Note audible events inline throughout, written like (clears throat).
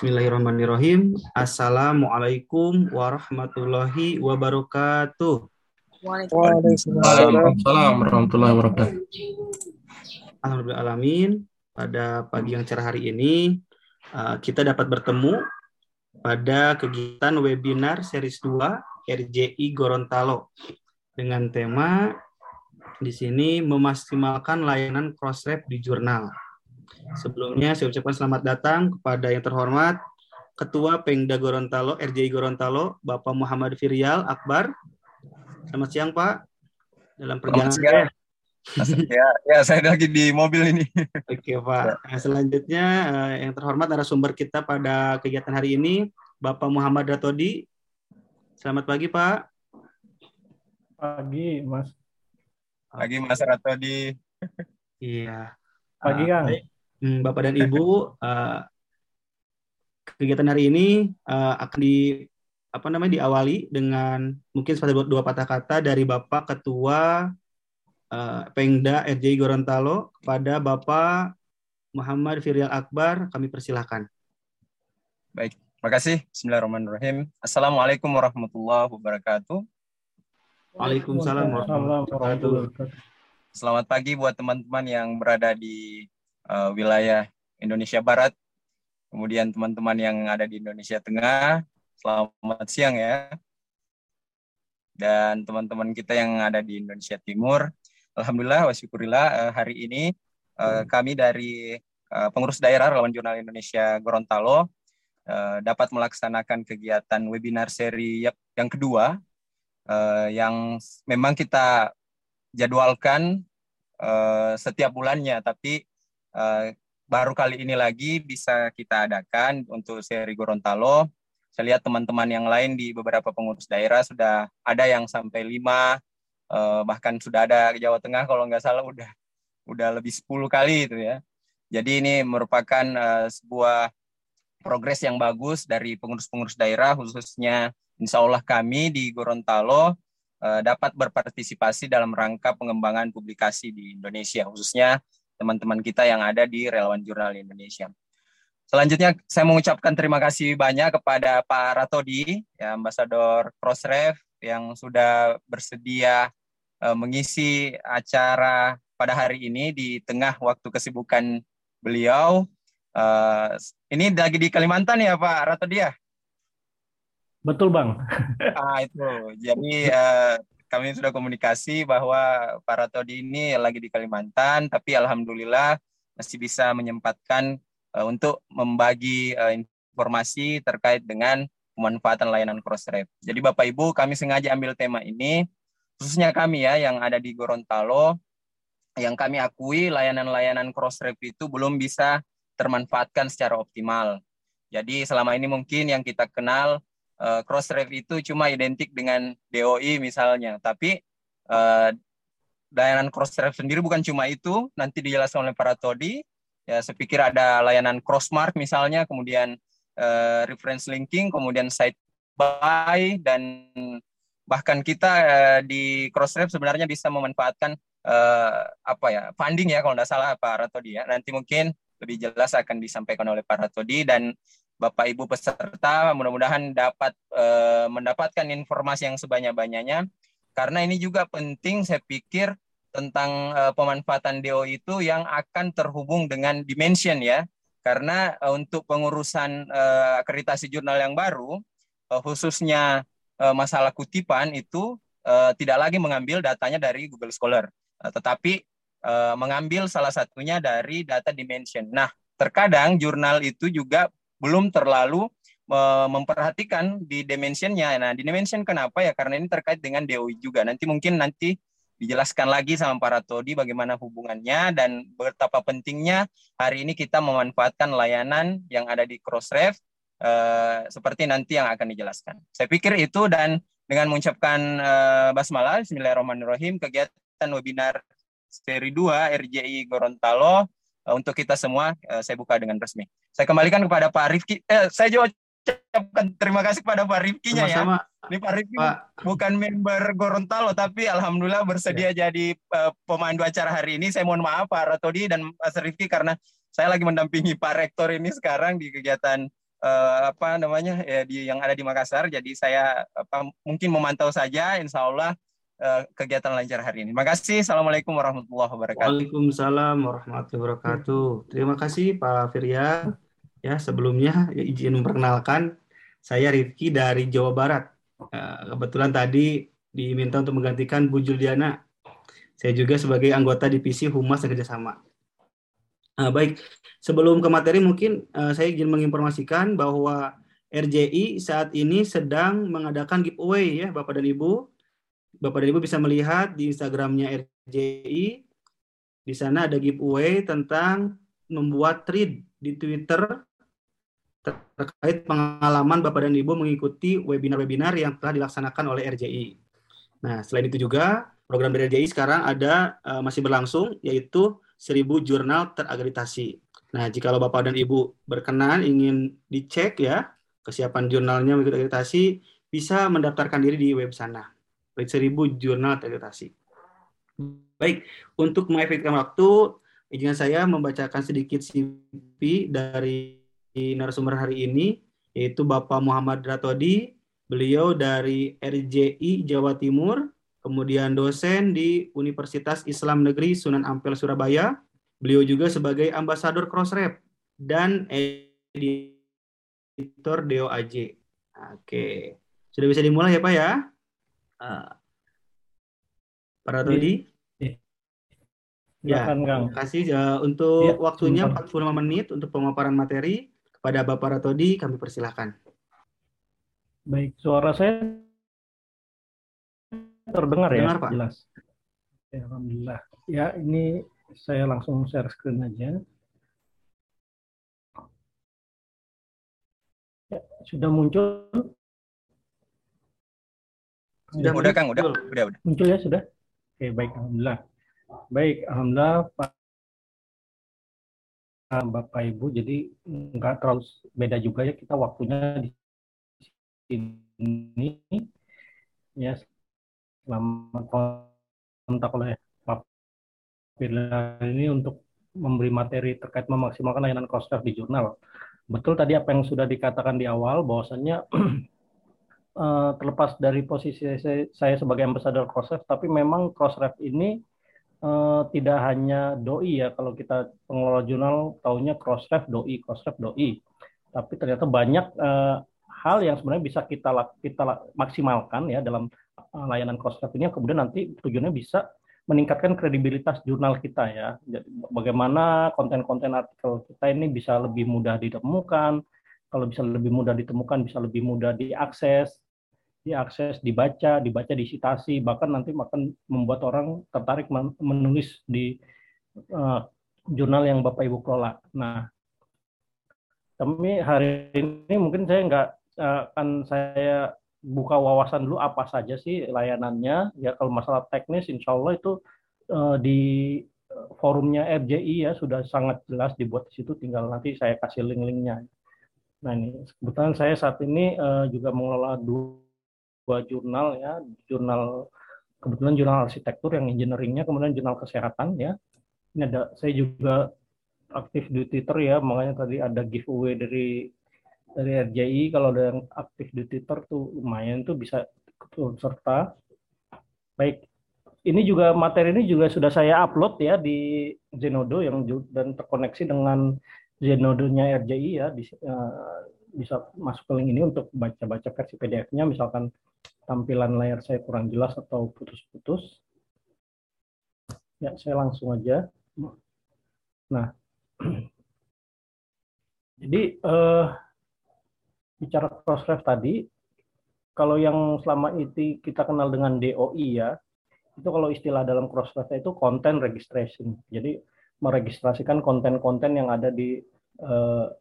Bismillahirrahmanirrahim. Assalamualaikum warahmatullahi wabarakatuh. Waalaikumsalam warahmatullahi wabarakatuh. Alhamdulillah Pada pagi yang cerah hari ini uh, kita dapat bertemu pada kegiatan webinar series 2 RJI Gorontalo dengan tema di sini memaksimalkan layanan crossref di jurnal. Sebelumnya saya ucapkan selamat datang kepada yang terhormat Ketua Pengda Gorontalo, RJI Gorontalo, Bapak Muhammad Firial Akbar. Selamat siang Pak. Dalam perjalanan saya. ya, ya saya lagi di mobil ini. Oke Pak. Ya. Nah, selanjutnya eh, yang terhormat narasumber kita pada kegiatan hari ini Bapak Muhammad Ratodi. Selamat pagi Pak. Pagi Mas. Pagi Mas Ratodi. Iya. Pagi Kang. Uh, Bapak dan Ibu, uh, kegiatan hari ini uh, akan di apa namanya diawali dengan mungkin satu dua patah kata dari Bapak Ketua uh, Pengda RJI Gorontalo kepada Bapak Muhammad Firial Akbar. Kami persilahkan. Baik, terima kasih. Bismillahirrahmanirrahim. Assalamualaikum warahmatullahi wabarakatuh. Waalaikumsalam warahmatullahi wabarakatuh. Selamat pagi buat teman-teman yang berada di uh, wilayah Indonesia Barat, kemudian teman-teman yang ada di Indonesia Tengah, Selamat siang ya. Dan teman-teman kita yang ada di Indonesia Timur. Alhamdulillah wa syukurillah eh, hari ini uh, kami dari uh, pengurus daerah Relawan Jurnal Indonesia Gorontalo uh, dapat melaksanakan kegiatan webinar seri yang kedua uh, yang memang kita jadwalkan uh, setiap bulannya tapi uh, baru kali ini lagi bisa kita adakan untuk seri Gorontalo saya lihat teman-teman yang lain di beberapa pengurus daerah sudah ada yang sampai lima, eh, bahkan sudah ada Jawa Tengah kalau nggak salah udah udah lebih 10 kali itu ya. Jadi ini merupakan eh, sebuah progres yang bagus dari pengurus-pengurus daerah khususnya insya Allah kami di Gorontalo eh, dapat berpartisipasi dalam rangka pengembangan publikasi di Indonesia khususnya teman-teman kita yang ada di Relawan Jurnal Indonesia. Selanjutnya saya mengucapkan terima kasih banyak kepada Pak Ratodi, ya, Ambasador Crossref yang sudah bersedia uh, mengisi acara pada hari ini di tengah waktu kesibukan beliau. Uh, ini lagi di Kalimantan ya Pak Ratodi ya? Betul Bang. ah itu. Jadi uh, kami sudah komunikasi bahwa Pak Ratodi ini lagi di Kalimantan, tapi alhamdulillah masih bisa menyempatkan uh, untuk membagi uh, informasi terkait dengan pemanfaatan layanan Crossref. Jadi Bapak Ibu, kami sengaja ambil tema ini khususnya kami ya yang ada di Gorontalo yang kami akui layanan-layanan Crossref itu belum bisa termanfaatkan secara optimal. Jadi selama ini mungkin yang kita kenal uh, Crossref itu cuma identik dengan DOI misalnya, tapi uh, layanan Crossref sendiri bukan cuma itu, nanti dijelaskan oleh para todi, ya saya pikir ada layanan crossmark misalnya kemudian uh, reference linking kemudian site buy dan bahkan kita uh, di crossref sebenarnya bisa memanfaatkan uh, apa ya funding ya kalau tidak salah Pak Ratodi ya. Nanti mungkin lebih jelas akan disampaikan oleh Pak Ratodi dan Bapak Ibu peserta mudah-mudahan dapat uh, mendapatkan informasi yang sebanyak-banyaknya karena ini juga penting saya pikir tentang uh, pemanfaatan DO itu yang akan terhubung dengan dimension ya. Karena uh, untuk pengurusan uh, akreditasi jurnal yang baru, uh, khususnya uh, masalah kutipan itu uh, tidak lagi mengambil datanya dari Google Scholar, uh, tetapi uh, mengambil salah satunya dari data dimension. Nah, terkadang jurnal itu juga belum terlalu memperhatikan di dimensionnya. Nah, di dimension kenapa ya? Karena ini terkait dengan DOI juga. Nanti mungkin nanti dijelaskan lagi sama para todi bagaimana hubungannya dan betapa pentingnya hari ini kita memanfaatkan layanan yang ada di Crossref uh, seperti nanti yang akan dijelaskan. Saya pikir itu dan dengan mengucapkan uh, basmalah Bismillahirrahmanirrahim kegiatan webinar seri 2 RJI Gorontalo untuk kita semua uh, saya buka dengan resmi. Saya kembalikan kepada Pak Rifki. Eh, saya juga ucapkan terima kasih kepada Pak Rifkinya ya. Ini Pak Rifki Pak. bukan member Gorontalo tapi alhamdulillah bersedia ya. jadi uh, pemandu acara hari ini. Saya mohon maaf Pak Ratodi dan Mas Rifki karena saya lagi mendampingi Pak Rektor ini sekarang di kegiatan uh, apa namanya ya di yang ada di Makassar. Jadi saya apa mungkin memantau saja. Insya Allah uh, kegiatan lancar hari ini. Terima kasih. Assalamualaikum warahmatullahi wabarakatuh. Waalaikumsalam warahmatullahi wabarakatuh. Terima kasih Pak Firya. Ya sebelumnya ya, izin memperkenalkan saya Rifki dari Jawa Barat. Uh, kebetulan tadi diminta untuk menggantikan Bu Juliana. Saya juga sebagai anggota divisi Humas Kerjasama. Uh, baik, sebelum ke materi mungkin uh, saya ingin menginformasikan bahwa RJI saat ini sedang mengadakan giveaway ya Bapak dan Ibu. Bapak dan Ibu bisa melihat di Instagramnya RJI. Di sana ada giveaway tentang membuat thread di Twitter terkait pengalaman Bapak dan Ibu mengikuti webinar-webinar yang telah dilaksanakan oleh RJI. Nah, selain itu juga program dari RJI sekarang ada uh, masih berlangsung yaitu 1000 jurnal terakreditasi. Nah, jika Bapak dan Ibu berkenan ingin dicek ya kesiapan jurnalnya mengikuti akreditasi, bisa mendaftarkan diri di web sana. Baik 1000 jurnal terakreditasi. Baik, untuk mengefektifkan waktu, izinkan saya membacakan sedikit CV dari narasumber hari ini, yaitu Bapak Muhammad Ratodi, beliau dari RJI Jawa Timur, kemudian dosen di Universitas Islam Negeri Sunan Ampel Surabaya. Beliau juga sebagai ambasador Crossref dan editor DOAJ. Oke, sudah bisa dimulai ya Pak ya? Uh, Para Todi. Ya, terima kasih uh, untuk ya, waktunya 45 menit untuk pemaparan materi. Kepada Bapak Ratodi, kami persilahkan. Baik, suara saya terdengar ya, Pak. jelas. Ya, Alhamdulillah. Ya, ini saya langsung share screen aja. Ya, sudah muncul? Sudah, udah Kang, udah, udah, udah. Muncul ya, sudah? Oke, baik, Alhamdulillah. Baik, Alhamdulillah, Pak Bapak Ibu, jadi nggak terlalu beda juga ya kita waktunya di sini ya selama kontak oleh Pak Firla ini untuk memberi materi terkait memaksimalkan layanan crossref di jurnal. Betul tadi apa yang sudah dikatakan di awal bahwasannya (clears throat) eh, terlepas dari posisi saya, sebagai ambassador crossref, tapi memang crossref ini uh, tidak hanya doi ya kalau kita pengelola jurnal taunya crossref doi crossref doi tapi ternyata banyak uh, hal yang sebenarnya bisa kita kita maksimalkan ya dalam layanan crossref ini kemudian nanti tujuannya bisa meningkatkan kredibilitas jurnal kita ya. Jadi bagaimana konten-konten artikel kita ini bisa lebih mudah ditemukan, kalau bisa lebih mudah ditemukan bisa lebih mudah diakses, diakses, dibaca, dibaca, disitasi, bahkan nanti akan membuat orang tertarik menulis di uh, jurnal yang Bapak Ibu kelola. Nah, kami hari ini mungkin saya nggak uh, akan saya buka wawasan dulu apa saja sih layanannya. Ya kalau masalah teknis, insya Allah itu uh, di forumnya RJI ya sudah sangat jelas dibuat di situ. Tinggal nanti saya kasih link-linknya. Nah ini kebetulan saya saat ini uh, juga mengelola dua, dua jurnal ya, jurnal kebetulan jurnal arsitektur yang engineeringnya, kemudian jurnal kesehatan ya. Ini ada saya juga aktif di Twitter ya, makanya tadi ada giveaway dari dari RJI kalau ada yang aktif di Twitter tuh lumayan tuh bisa serta. Baik, ini juga materi ini juga sudah saya upload ya di Zenodo yang dan terkoneksi dengan Zenodo-nya RJI ya di, uh, bisa masuk ke link ini untuk baca-baca versi PDF-nya misalkan tampilan layar saya kurang jelas atau putus-putus. Ya, saya langsung aja. Nah, (clears throat) jadi uh, bicara crossref tadi, kalau yang selama itu kita kenal dengan DOI ya, itu kalau istilah dalam crossref itu content registration. Jadi meregistrasikan konten-konten yang ada di uh,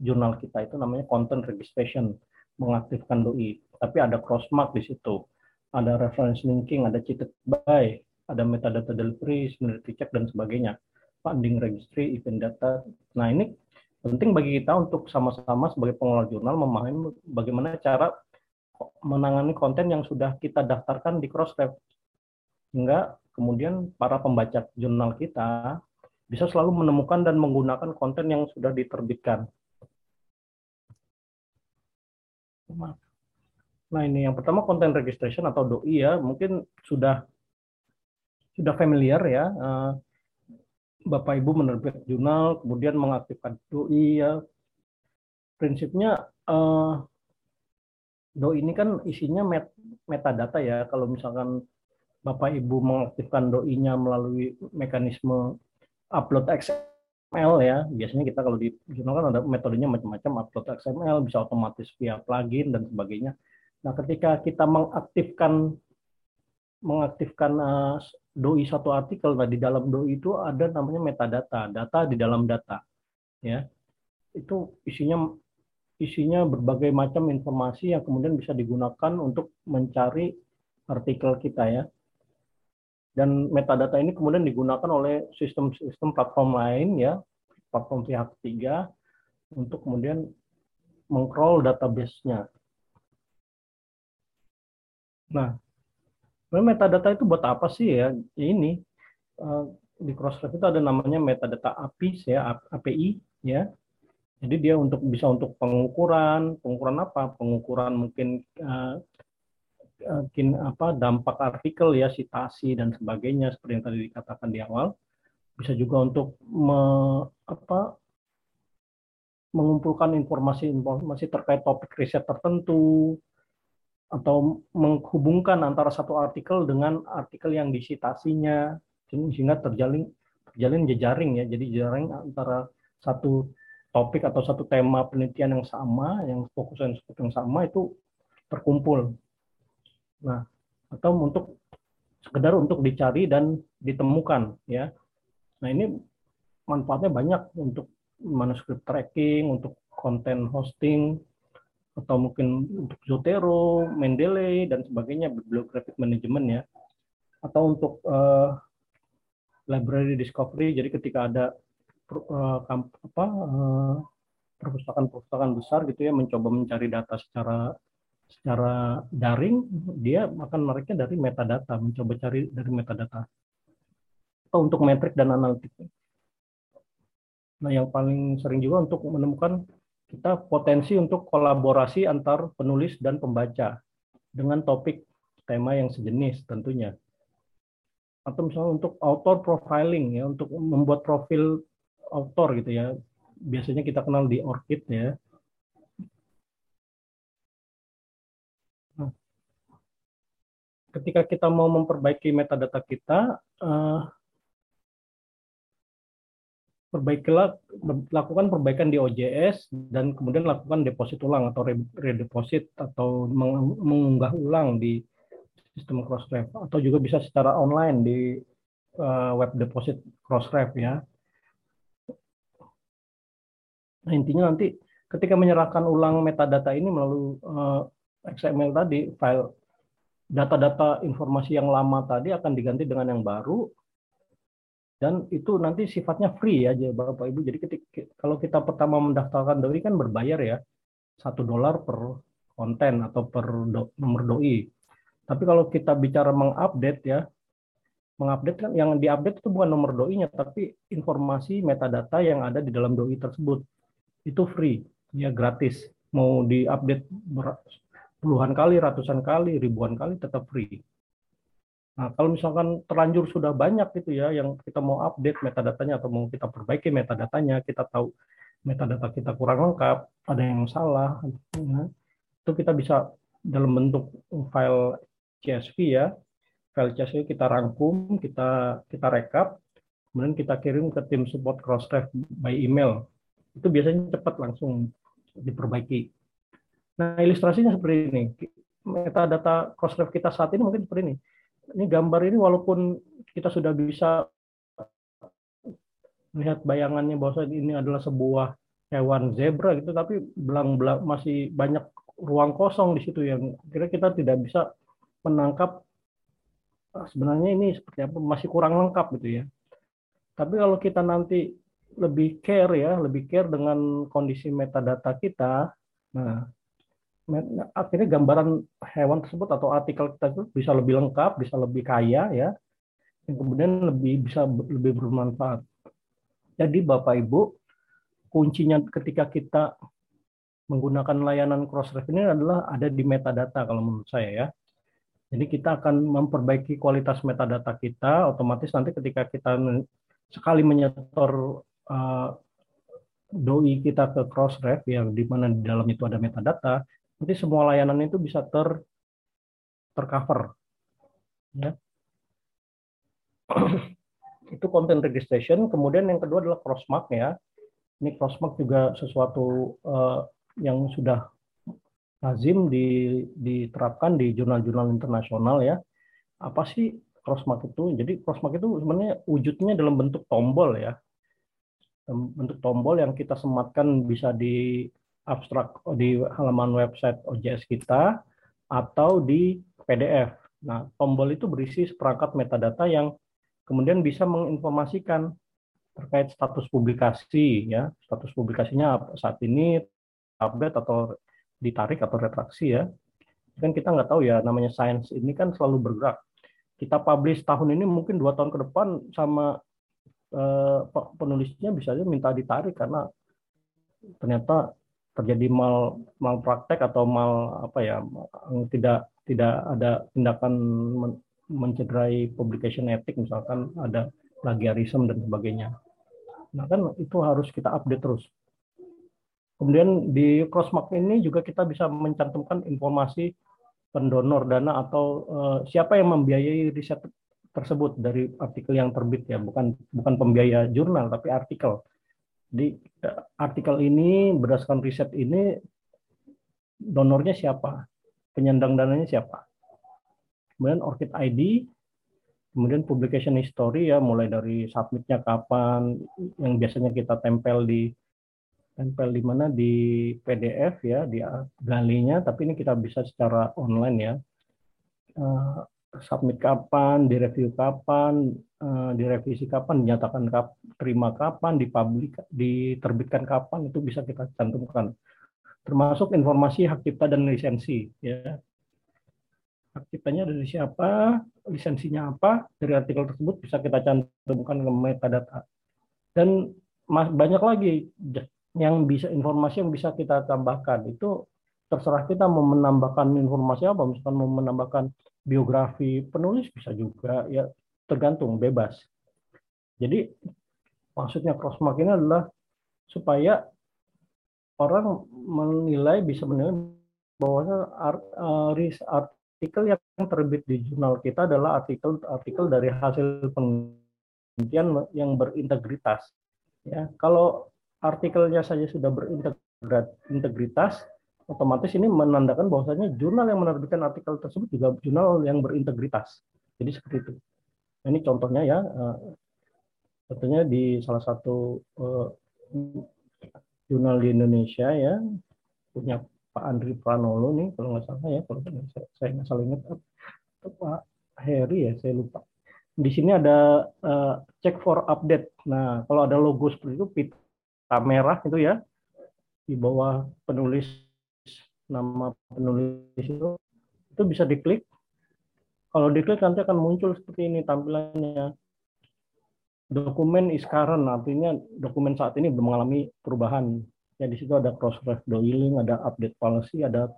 jurnal kita itu namanya content registration, mengaktifkan DOI. Tapi ada crossmark di situ, ada reference linking, ada cheated by, ada metadata delivery, similarity check dan sebagainya, funding registry, event data. Nah ini penting bagi kita untuk sama-sama sebagai pengelola jurnal memahami bagaimana cara menangani konten yang sudah kita daftarkan di Crossref sehingga kemudian para pembaca jurnal kita bisa selalu menemukan dan menggunakan konten yang sudah diterbitkan. Nah ini yang pertama content registration atau doi ya mungkin sudah sudah familiar ya. Uh, Bapak Ibu menerbit jurnal, kemudian mengaktifkan doi ya. Prinsipnya uh, doi ini kan isinya met, metadata ya. Kalau misalkan Bapak Ibu mengaktifkan doi-nya melalui mekanisme upload XML ya. Biasanya kita kalau di jurnal kan ada metodenya macam-macam upload XML, bisa otomatis via plugin dan sebagainya. Nah, ketika kita mengaktifkan mengaktifkan uh, doi satu artikel, nah di dalam doi itu ada namanya metadata, data di dalam data, ya. Itu isinya isinya berbagai macam informasi yang kemudian bisa digunakan untuk mencari artikel kita ya. Dan metadata ini kemudian digunakan oleh sistem-sistem platform lain ya, platform pihak ketiga untuk kemudian mengcrawl database-nya. Nah, metadata itu buat apa sih ya? Ini eh, di Crossref itu ada namanya metadata API ya, API ya. Jadi dia untuk bisa untuk pengukuran, pengukuran apa? Pengukuran mungkin uh, mungkin apa dampak artikel ya, sitasi dan sebagainya seperti yang tadi dikatakan di awal. Bisa juga untuk me, apa mengumpulkan informasi-informasi terkait topik riset tertentu, atau menghubungkan antara satu artikel dengan artikel yang disitasinya sehingga terjalin terjalin jejaring ya jadi jejaring antara satu topik atau satu tema penelitian yang sama yang fokus yang yang sama itu terkumpul nah atau untuk sekedar untuk dicari dan ditemukan ya. Nah ini manfaatnya banyak untuk manuskrip tracking untuk konten hosting atau mungkin untuk Zotero, Mendeley dan sebagainya bibliographic management ya. Atau untuk uh, library discovery jadi ketika ada uh, apa uh, perpustakaan-perpustakaan besar gitu ya mencoba mencari data secara secara daring dia akan mereka dari metadata mencoba cari dari metadata atau untuk metrik dan analitik nah yang paling sering juga untuk menemukan kita potensi untuk kolaborasi antar penulis dan pembaca dengan topik tema yang sejenis tentunya. Atau misalnya untuk author profiling ya, untuk membuat profil author gitu ya. Biasanya kita kenal di ORCID ya. Nah, ketika kita mau memperbaiki metadata kita, uh, perbaikilah lakukan perbaikan di OJS dan kemudian lakukan deposit ulang atau redeposit atau mengunggah ulang di sistem Crossref atau juga bisa secara online di uh, web deposit Crossref ya. Nah, intinya nanti ketika menyerahkan ulang metadata ini melalui uh, eh, XML tadi file data-data informasi yang lama tadi akan diganti dengan yang baru dan itu nanti sifatnya free aja Bapak Ibu. Jadi ketika, kalau kita pertama mendaftarkan doi kan berbayar ya satu dolar per konten atau per do, nomor doi. Tapi kalau kita bicara mengupdate ya, mengupdate kan yang diupdate itu bukan nomor doi-nya tapi informasi metadata yang ada di dalam doi tersebut. Itu free, ya gratis. Mau diupdate puluhan kali, ratusan kali, ribuan kali tetap free. Nah, kalau misalkan terlanjur sudah banyak gitu ya yang kita mau update metadatanya atau mau kita perbaiki metadatanya, kita tahu metadata kita kurang lengkap, ada yang salah, ya, itu kita bisa dalam bentuk file CSV ya, file CSV kita rangkum, kita kita rekap, kemudian kita kirim ke tim support Crossref by email. Itu biasanya cepat langsung diperbaiki. Nah, ilustrasinya seperti ini. Metadata Crossref kita saat ini mungkin seperti ini ini gambar ini walaupun kita sudah bisa melihat bayangannya bahwa ini adalah sebuah hewan zebra gitu tapi belang-belang masih banyak ruang kosong di situ yang kira kita tidak bisa menangkap ah, sebenarnya ini seperti apa masih kurang lengkap gitu ya. Tapi kalau kita nanti lebih care ya, lebih care dengan kondisi metadata kita, nah akhirnya gambaran hewan tersebut atau artikel kita itu bisa lebih lengkap, bisa lebih kaya ya, yang kemudian lebih bisa lebih bermanfaat. Jadi Bapak Ibu, kuncinya ketika kita menggunakan layanan Crossref ini adalah ada di metadata kalau menurut saya ya. Jadi kita akan memperbaiki kualitas metadata kita, otomatis nanti ketika kita sekali menyetor uh, doi kita ke Crossref yang di mana di dalam itu ada metadata, nanti semua layanan itu bisa ter tercover. Ya. (clears throat) itu content registration, kemudian yang kedua adalah crossmark ya. Ini crossmark juga sesuatu uh, yang sudah lazim diterapkan di jurnal-jurnal internasional ya. Apa sih crossmark itu? Jadi crossmark itu sebenarnya wujudnya dalam bentuk tombol ya. Bentuk tombol yang kita sematkan bisa di abstrak di halaman website OJS kita atau di PDF. Nah, tombol itu berisi seperangkat metadata yang kemudian bisa menginformasikan terkait status publikasi ya. Status publikasinya saat ini update atau ditarik atau retraksi ya. Kan kita nggak tahu ya namanya sains ini kan selalu bergerak. Kita publish tahun ini mungkin dua tahun ke depan sama eh, penulisnya bisa aja minta ditarik karena ternyata terjadi mal mal praktek atau mal apa ya tidak tidak ada tindakan mencederai publication etik misalkan ada plagiarisme dan sebagainya. Nah kan itu harus kita update terus. Kemudian di Crossmark ini juga kita bisa mencantumkan informasi pendonor dana atau uh, siapa yang membiayai riset tersebut dari artikel yang terbit ya, bukan bukan pembiaya jurnal tapi artikel. Di uh, artikel ini berdasarkan riset ini donornya siapa, penyandang dananya siapa. Kemudian Orchid ID, kemudian publication history ya, mulai dari submitnya kapan, yang biasanya kita tempel di tempel di mana? Di PDF ya di galinya tapi ini kita bisa secara online ya. Uh, submit kapan direview kapan uh, direvisi kapan dinyatakan kap, terima kapan dipublik diterbitkan kapan itu bisa kita cantumkan. Termasuk informasi hak cipta dan lisensi ya. Hak ciptanya dari siapa lisensinya apa dari artikel tersebut bisa kita cantumkan ke metadata. Dan banyak lagi yang bisa informasi yang bisa kita tambahkan. Itu terserah kita mau menambahkan informasi apa misalkan mau menambahkan biografi penulis bisa juga ya tergantung bebas jadi maksudnya crossmark ini adalah supaya orang menilai bisa menilai bahwa eh, artikel yang terbit di jurnal kita adalah artikel-artikel dari hasil penelitian yang berintegritas ya kalau artikelnya saja sudah berintegritas, otomatis ini menandakan bahwasanya jurnal yang menerbitkan artikel tersebut juga jurnal yang berintegritas. Jadi seperti itu. Nah, ini contohnya ya, eh, di salah satu uh, jurnal di Indonesia ya, punya Pak Andri Pranolo nih, kalau nggak salah ya, kalau saya nggak salah ingat, Pak Heri ya, saya lupa. Di sini ada uh, check for update. Nah, kalau ada logo seperti itu, merah itu ya di bawah penulis nama penulis itu itu bisa diklik kalau diklik nanti akan muncul seperti ini tampilannya. Dokumen is current artinya dokumen saat ini belum mengalami perubahan. Ya di situ ada cross ref doiling ada update policy ada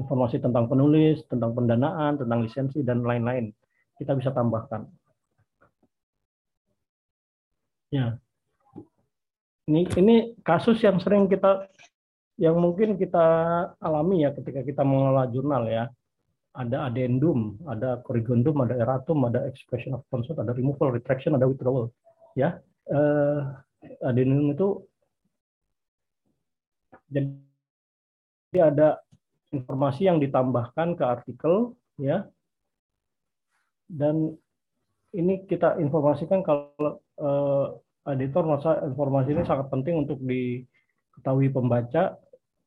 informasi tentang penulis tentang pendanaan tentang lisensi dan lain-lain. Kita bisa tambahkan. Ya. Ini ini kasus yang sering kita yang mungkin kita alami ya ketika kita mengelola jurnal ya. Ada addendum, ada corrigendum, ada erratum, ada expression of concern, ada removal, retraction, ada withdrawal. Ya, eh, addendum itu jadi ada informasi yang ditambahkan ke artikel ya dan ini kita informasikan kalau eh, editor merasa informasi ini sangat penting untuk diketahui pembaca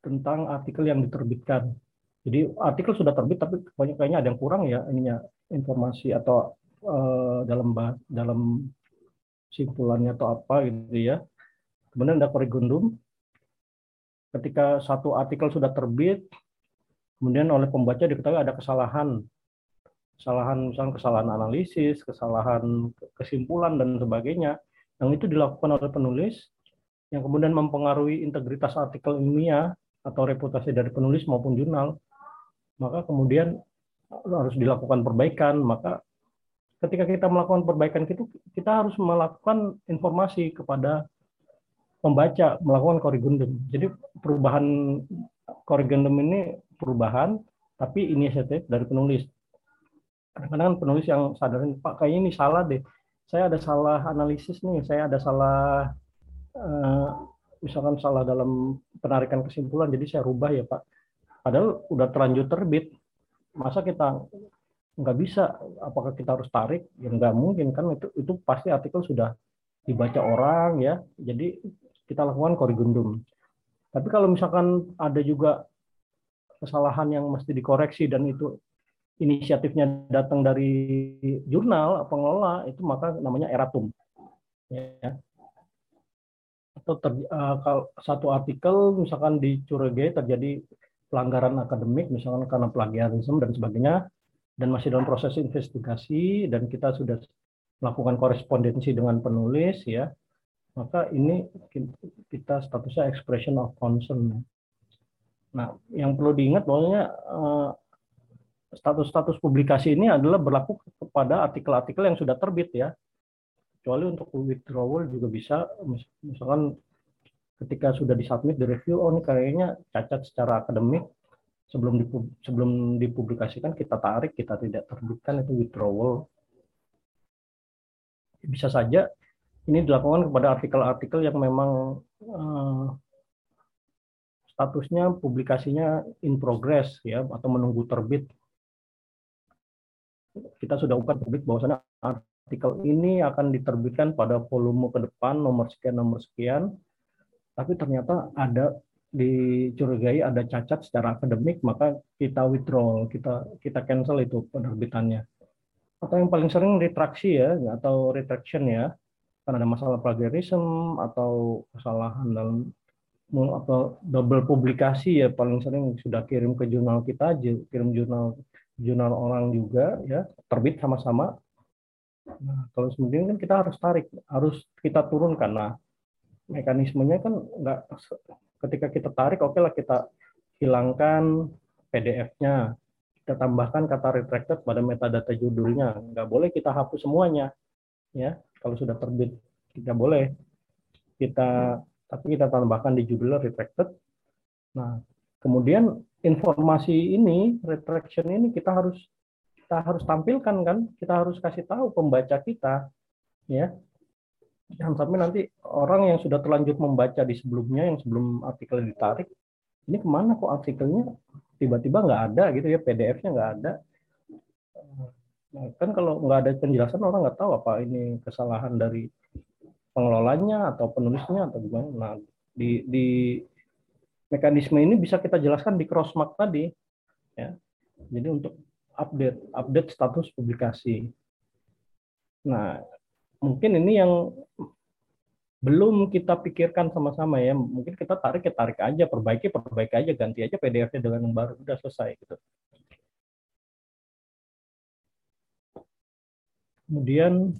tentang artikel yang diterbitkan. Jadi artikel sudah terbit tapi banyak kayaknya ada yang kurang ya ininya informasi atau uh, dalam dalam simpulannya atau apa gitu ya. Kemudian ada korrigundum. Ketika satu artikel sudah terbit, kemudian oleh pembaca diketahui ada kesalahan kesalahan misalnya kesalahan analisis, kesalahan kesimpulan dan sebagainya yang itu dilakukan oleh penulis yang kemudian mempengaruhi integritas artikel ilmiah atau reputasi dari penulis maupun jurnal, maka kemudian harus dilakukan perbaikan. Maka ketika kita melakukan perbaikan itu, kita harus melakukan informasi kepada pembaca, melakukan korrigendum. Jadi perubahan korrigendum ini perubahan, tapi inisiatif dari penulis. Kadang-kadang penulis yang sadarin, Pak kayaknya ini salah deh. Saya ada salah analisis nih, saya ada salah uh, misalkan salah dalam penarikan kesimpulan, jadi saya rubah ya Pak. Padahal udah terlanjur terbit, masa kita nggak bisa? Apakah kita harus tarik? Ya nggak mungkin kan itu itu pasti artikel sudah dibaca orang ya. Jadi kita lakukan korigundum. Tapi kalau misalkan ada juga kesalahan yang mesti dikoreksi dan itu inisiatifnya datang dari jurnal pengelola itu maka namanya eratum. Ya atau ter, uh, kalau satu artikel misalkan dicurigai terjadi pelanggaran akademik misalkan karena plagiarisme dan sebagainya dan masih dalam proses investigasi dan kita sudah melakukan korespondensi dengan penulis ya maka ini kita statusnya expression of concern. Nah, yang perlu diingat bahwanya uh, status-status publikasi ini adalah berlaku kepada artikel-artikel yang sudah terbit ya kecuali untuk withdrawal juga bisa misalkan ketika sudah disubmit di review oh ini kayaknya cacat secara akademik. Sebelum dipub, sebelum dipublikasikan kita tarik kita tidak terbitkan itu withdrawal. Bisa saja ini dilakukan kepada artikel-artikel yang memang uh, statusnya publikasinya in progress ya atau menunggu terbit. Kita sudah ungkap publik bahwasanya artikel ini akan diterbitkan pada volume ke depan nomor sekian nomor sekian tapi ternyata ada dicurigai ada cacat secara akademik maka kita withdraw kita kita cancel itu penerbitannya atau yang paling sering retraksi ya atau retraction ya karena ada masalah plagiarism atau kesalahan dalam atau double publikasi ya paling sering sudah kirim ke jurnal kita kirim jurnal jurnal orang juga ya terbit sama-sama Nah, kalau kemudian kan kita harus tarik, harus kita turunkan. Nah, mekanismenya kan nggak ketika kita tarik, oke okay lah kita hilangkan PDF-nya, kita tambahkan kata retracted pada metadata judulnya. Nggak boleh kita hapus semuanya, ya. Kalau sudah terbit, kita boleh kita tapi kita tambahkan di judulnya retracted. Nah, kemudian informasi ini, retraction ini kita harus kita harus tampilkan kan, kita harus kasih tahu pembaca kita, ya. Jangan sampai nanti orang yang sudah terlanjur membaca di sebelumnya, yang sebelum artikel ditarik, ini ke mana kok artikelnya tiba-tiba nggak ada gitu ya, PDF-nya nggak ada. Nah, kan kalau nggak ada penjelasan orang nggak tahu apa ini kesalahan dari pengelolanya atau penulisnya atau gimana. Nah, di, di mekanisme ini bisa kita jelaskan di crossmark tadi, ya. Jadi untuk update update status publikasi. Nah, mungkin ini yang belum kita pikirkan sama-sama ya. Mungkin kita tarik ya tarik aja, perbaiki perbaiki aja, ganti aja PDF-nya dengan yang baru udah selesai gitu. Kemudian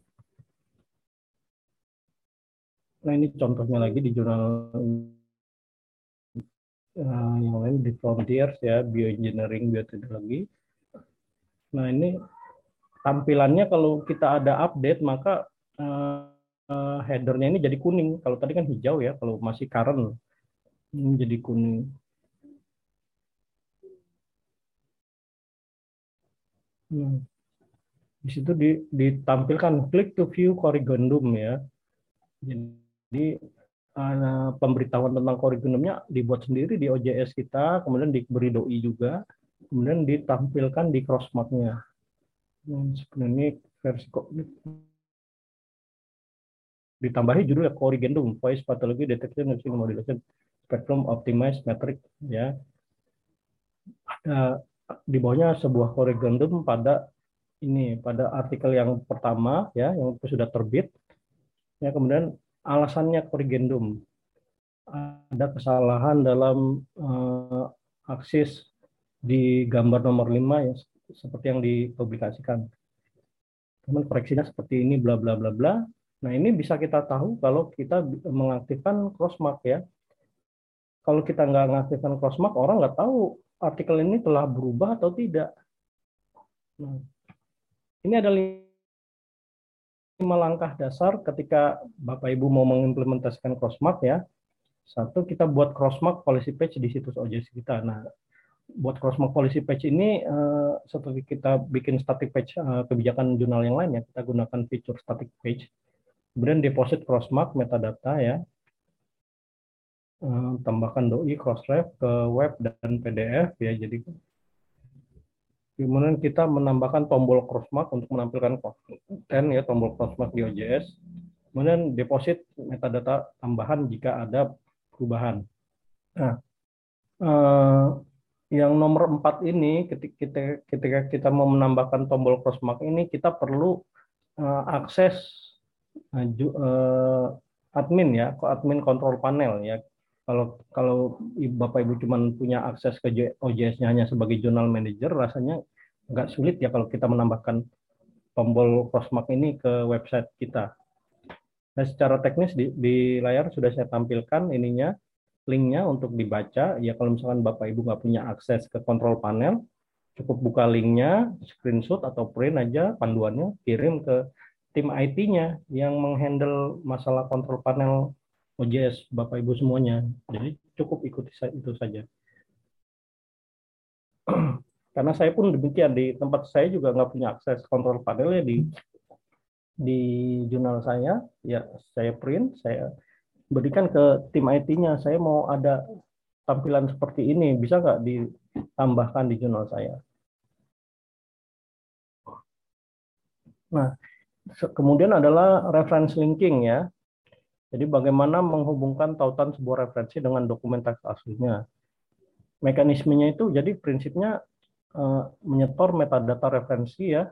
nah ini contohnya lagi di jurnal uh, yang lain di Frontiers ya, bioengineering, bioteknologi Nah ini tampilannya kalau kita ada update maka uh, headernya ini jadi kuning. Kalau tadi kan hijau ya, kalau masih current ini jadi kuning. Nah, di situ ditampilkan klik to view corrigendum ya. Jadi uh, pemberitahuan tentang corrigendumnya dibuat sendiri di OJS kita, kemudian diberi doi juga kemudian ditampilkan di crossmark-nya. Hmm, ini versi ditambahi judul corrigendum voice pathology detection and modulation spectrum optimized metric ya ada di bawahnya sebuah corrigendum pada ini pada artikel yang pertama ya yang sudah terbit ya kemudian alasannya corrigendum ada kesalahan dalam uh, aksis di gambar nomor 5 ya seperti yang dipublikasikan. Teman koreksinya seperti ini bla bla bla bla. Nah, ini bisa kita tahu kalau kita mengaktifkan crossmark ya. kalau kita nggak ngaktifkan crossmark, orang nggak tahu artikel ini telah berubah atau tidak. Nah, ini ada lima langkah dasar ketika Bapak Ibu mau mengimplementasikan crossmark ya. Satu, kita buat crossmark policy page di situs OJS kita. Nah, buat crossmark policy page ini uh, setelah kita bikin static page uh, kebijakan jurnal yang lain ya, kita gunakan fitur static page. Kemudian deposit crossmark metadata ya. Uh, tambahkan doi crossref ke web dan PDF ya. Jadi kemudian kita menambahkan tombol crossmark untuk menampilkan konten ya tombol crossmark di OJS. Kemudian deposit metadata tambahan jika ada perubahan. Nah, eh, yang nomor empat ini ketika kita, ketika kita mau menambahkan tombol crossmark ini kita perlu eh, akses eh, admin ya, admin control panel ya. Kalau kalau Bapak Ibu cuma punya akses ke OJS-nya hanya sebagai jurnal manager, rasanya nggak sulit ya kalau kita menambahkan tombol crossmark ini ke website kita. Nah, secara teknis di, di layar sudah saya tampilkan ininya, linknya untuk dibaca. Ya kalau misalkan Bapak Ibu nggak punya akses ke kontrol panel, cukup buka linknya, screenshot atau print aja panduannya, kirim ke tim IT-nya yang menghandle masalah kontrol panel OJS Bapak Ibu semuanya. Jadi cukup ikuti itu saja. (clears throat) Karena saya pun demikian di tempat saya juga nggak punya akses kontrol panelnya di di jurnal saya, ya saya print, saya berikan ke tim IT-nya, saya mau ada tampilan seperti ini, bisa nggak ditambahkan di jurnal saya? Nah, kemudian adalah reference linking ya. Jadi bagaimana menghubungkan tautan sebuah referensi dengan dokumen teks aslinya. Mekanismenya itu jadi prinsipnya uh, menyetor metadata referensi ya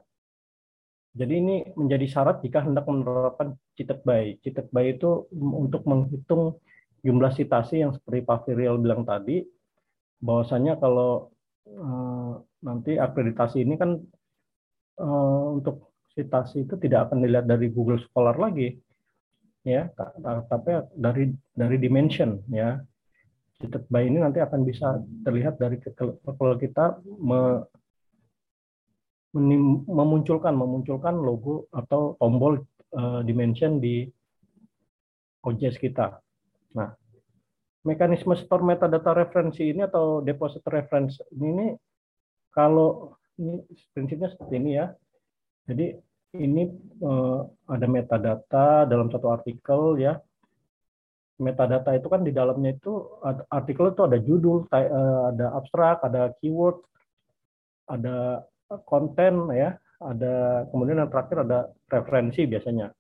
jadi ini menjadi syarat jika hendak menerapkan cited by. Cited by itu untuk menghitung jumlah citasi yang seperti Pak Firial bilang tadi, bahwasanya kalau uh, nanti akreditasi ini kan uh, untuk citasi itu tidak akan dilihat dari Google Scholar lagi, ya, tapi dari dari dimension, ya. Cited by ini nanti akan bisa terlihat dari kalau kita me, memunculkan memunculkan logo atau tombol uh, dimension di OJS kita. Nah, mekanisme store metadata referensi ini atau deposit reference ini, ini kalau ini prinsipnya seperti ini ya. Jadi ini uh, ada metadata dalam satu artikel ya. Metadata itu kan di dalamnya itu artikel itu ada judul, eh, ada abstrak, ada keyword, ada konten ya, ada kemudian yang terakhir ada referensi biasanya.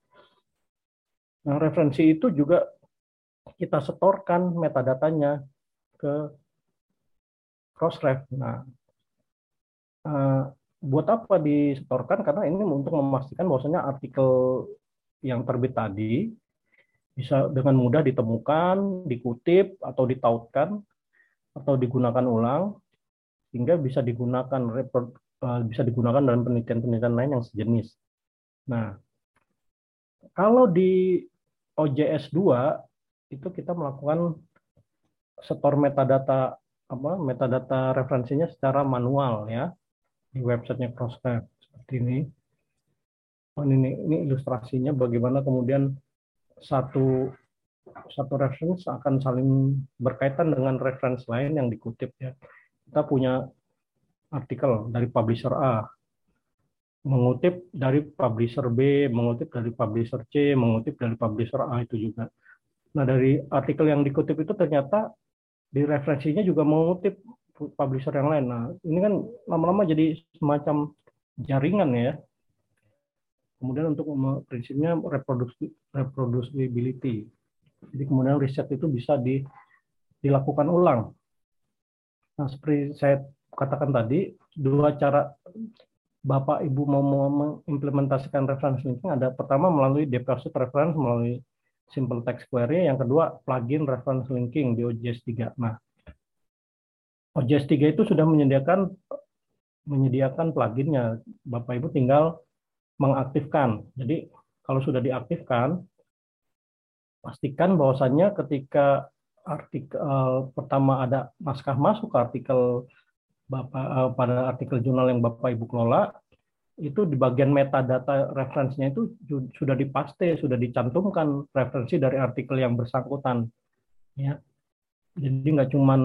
Nah, referensi itu juga kita setorkan metadatanya ke Crossref. Nah, uh, buat apa disetorkan? Karena ini untuk memastikan bahwasanya artikel yang terbit tadi bisa dengan mudah ditemukan, dikutip atau ditautkan atau digunakan ulang sehingga bisa digunakan Eh, bisa digunakan dalam penelitian-penelitian lain yang sejenis. Nah, kalau di OJS 2 itu kita melakukan setor metadata apa metadata referensinya secara manual ya di websitenya Crossref seperti ini. Oh, ini ini ilustrasinya bagaimana kemudian satu satu reference akan saling berkaitan dengan reference lain yang dikutip ya. Kita punya artikel dari publisher A, mengutip dari publisher B, mengutip dari publisher C, mengutip dari publisher A itu juga. Nah, dari artikel yang dikutip itu ternyata di referensinya juga mengutip publisher yang lain. Nah, ini kan lama-lama jadi semacam jaringan ya. Kemudian untuk prinsipnya reproducibility. Jadi kemudian riset itu bisa di, dilakukan ulang. Nah, seperti saya katakan tadi dua cara Bapak Ibu mau mengimplementasikan reference linking ada pertama melalui deposit reference melalui simple text query, yang kedua plugin reference linking di OJS 3. Nah, OJS 3 itu sudah menyediakan menyediakan pluginnya. Bapak Ibu tinggal mengaktifkan. Jadi kalau sudah diaktifkan pastikan bahwasannya ketika artikel uh, pertama ada naskah masuk ke artikel Bapak uh, pada artikel jurnal yang Bapak Ibu kelola itu di bagian metadata referensinya itu sudah dipaste, sudah dicantumkan referensi dari artikel yang bersangkutan. Ya. Jadi nggak cuma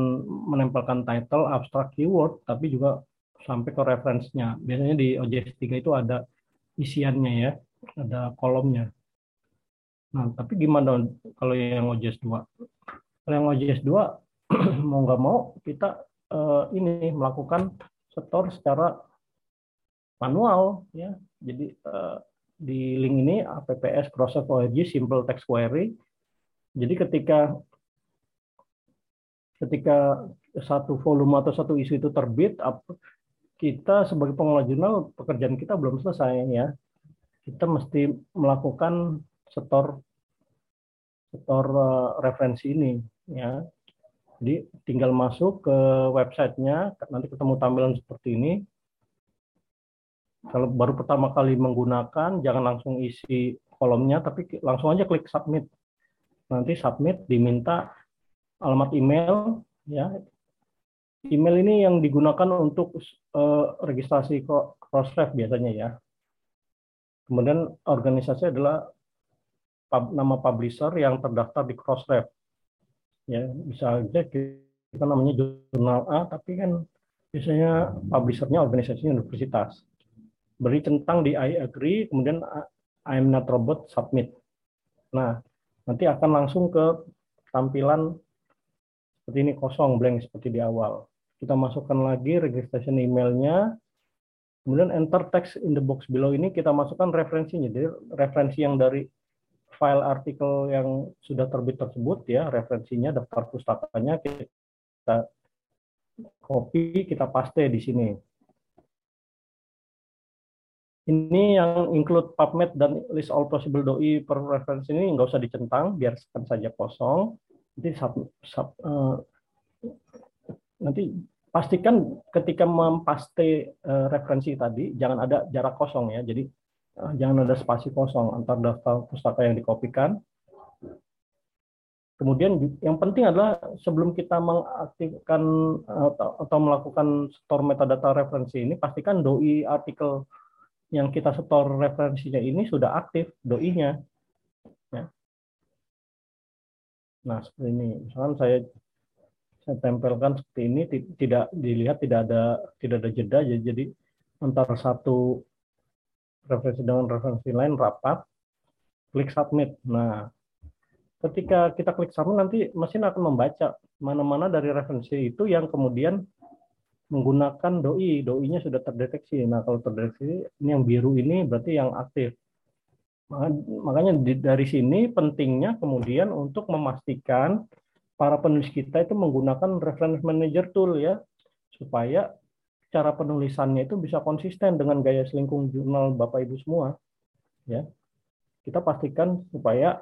menempelkan title, abstract keyword, tapi juga sampai ke referensinya. Biasanya di OJS 3 itu ada isiannya ya, ada kolomnya. Nah, tapi gimana kalau yang OJS 2? Kalau yang OJS 2 (clears throat) mau nggak mau kita uh, ini melakukan store secara manual ya. Jadi uh, di link ini apps org simple text query. Jadi ketika ketika satu volume atau satu isu itu terbit, kita sebagai pengelola jurnal pekerjaan kita belum selesai ya. Kita mesti melakukan setor setor uh, referensi ini ya. Jadi tinggal masuk ke websitenya, nanti ketemu tampilan seperti ini. Kalau baru pertama kali menggunakan, jangan langsung isi kolomnya, tapi langsung aja klik submit. Nanti submit diminta alamat email, ya. Email ini yang digunakan untuk uh, registrasi Crossref biasanya ya. Kemudian organisasi adalah pub, nama publisher yang terdaftar di Crossref ya bisa aja kita namanya jurnal A tapi kan biasanya publishernya organisasi universitas beri centang di I agree kemudian I am not robot submit nah nanti akan langsung ke tampilan seperti ini kosong blank seperti di awal. Kita masukkan lagi registration emailnya. Kemudian enter text in the box below ini kita masukkan referensinya. Jadi referensi yang dari file artikel yang sudah terbit tersebut ya referensinya daftar pustakanya kita copy kita paste di sini. Ini yang include PubMed dan list all possible doi per reference ini nggak usah dicentang, biarkan saja kosong. Nanti sub, sub, uh, nanti pastikan ketika mempaste uh, referensi tadi jangan ada jarak kosong ya. Jadi Ah, jangan ada spasi kosong antar daftar pustaka yang dikopikan. Kemudian yang penting adalah sebelum kita mengaktifkan atau, atau melakukan store metadata referensi ini, pastikan doi artikel yang kita store referensinya ini sudah aktif doi-nya. Ya. Nah seperti ini, misalkan saya saya tempelkan seperti ini, tidak dilihat tidak ada tidak ada jeda, jadi antara satu referensi dengan referensi lain rapat, klik submit. Nah, ketika kita klik submit nanti mesin akan membaca mana-mana dari referensi itu yang kemudian menggunakan doi, doi-nya sudah terdeteksi. Nah, kalau terdeteksi ini yang biru ini berarti yang aktif. Makanya dari sini pentingnya kemudian untuk memastikan para penulis kita itu menggunakan reference manager tool ya supaya cara penulisannya itu bisa konsisten dengan gaya selingkung jurnal Bapak Ibu semua. Ya. Kita pastikan supaya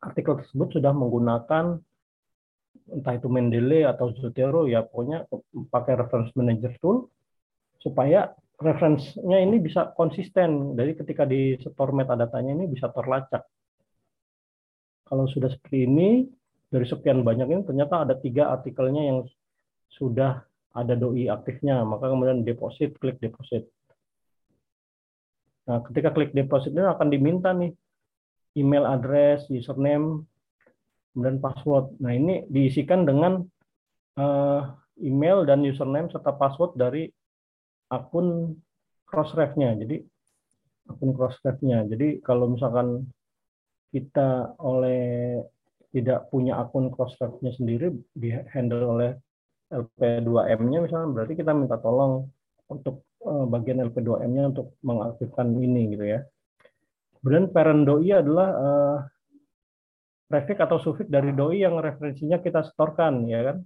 artikel tersebut sudah menggunakan entah itu Mendeley atau Zotero ya pokoknya pakai reference manager tool supaya referensinya ini bisa konsisten dari ketika di store metadatanya ini bisa terlacak. Kalau sudah seperti ini dari sekian banyak ini ternyata ada tiga artikelnya yang sudah ada doi aktifnya, maka kemudian deposit, klik deposit. Nah, ketika klik deposit ini akan diminta nih email address, username, kemudian password. Nah, ini diisikan dengan uh, email dan username serta password dari akun Crossref-nya. Jadi akun Crossref-nya. Jadi kalau misalkan kita oleh tidak punya akun Crossref-nya sendiri di handle oleh LP2M-nya misalnya berarti kita minta tolong untuk uh, bagian LP2M-nya untuk mengaktifkan ini gitu ya. Kemudian parent doi adalah uh, prefix atau suffix dari doi yang referensinya kita setorkan ya kan.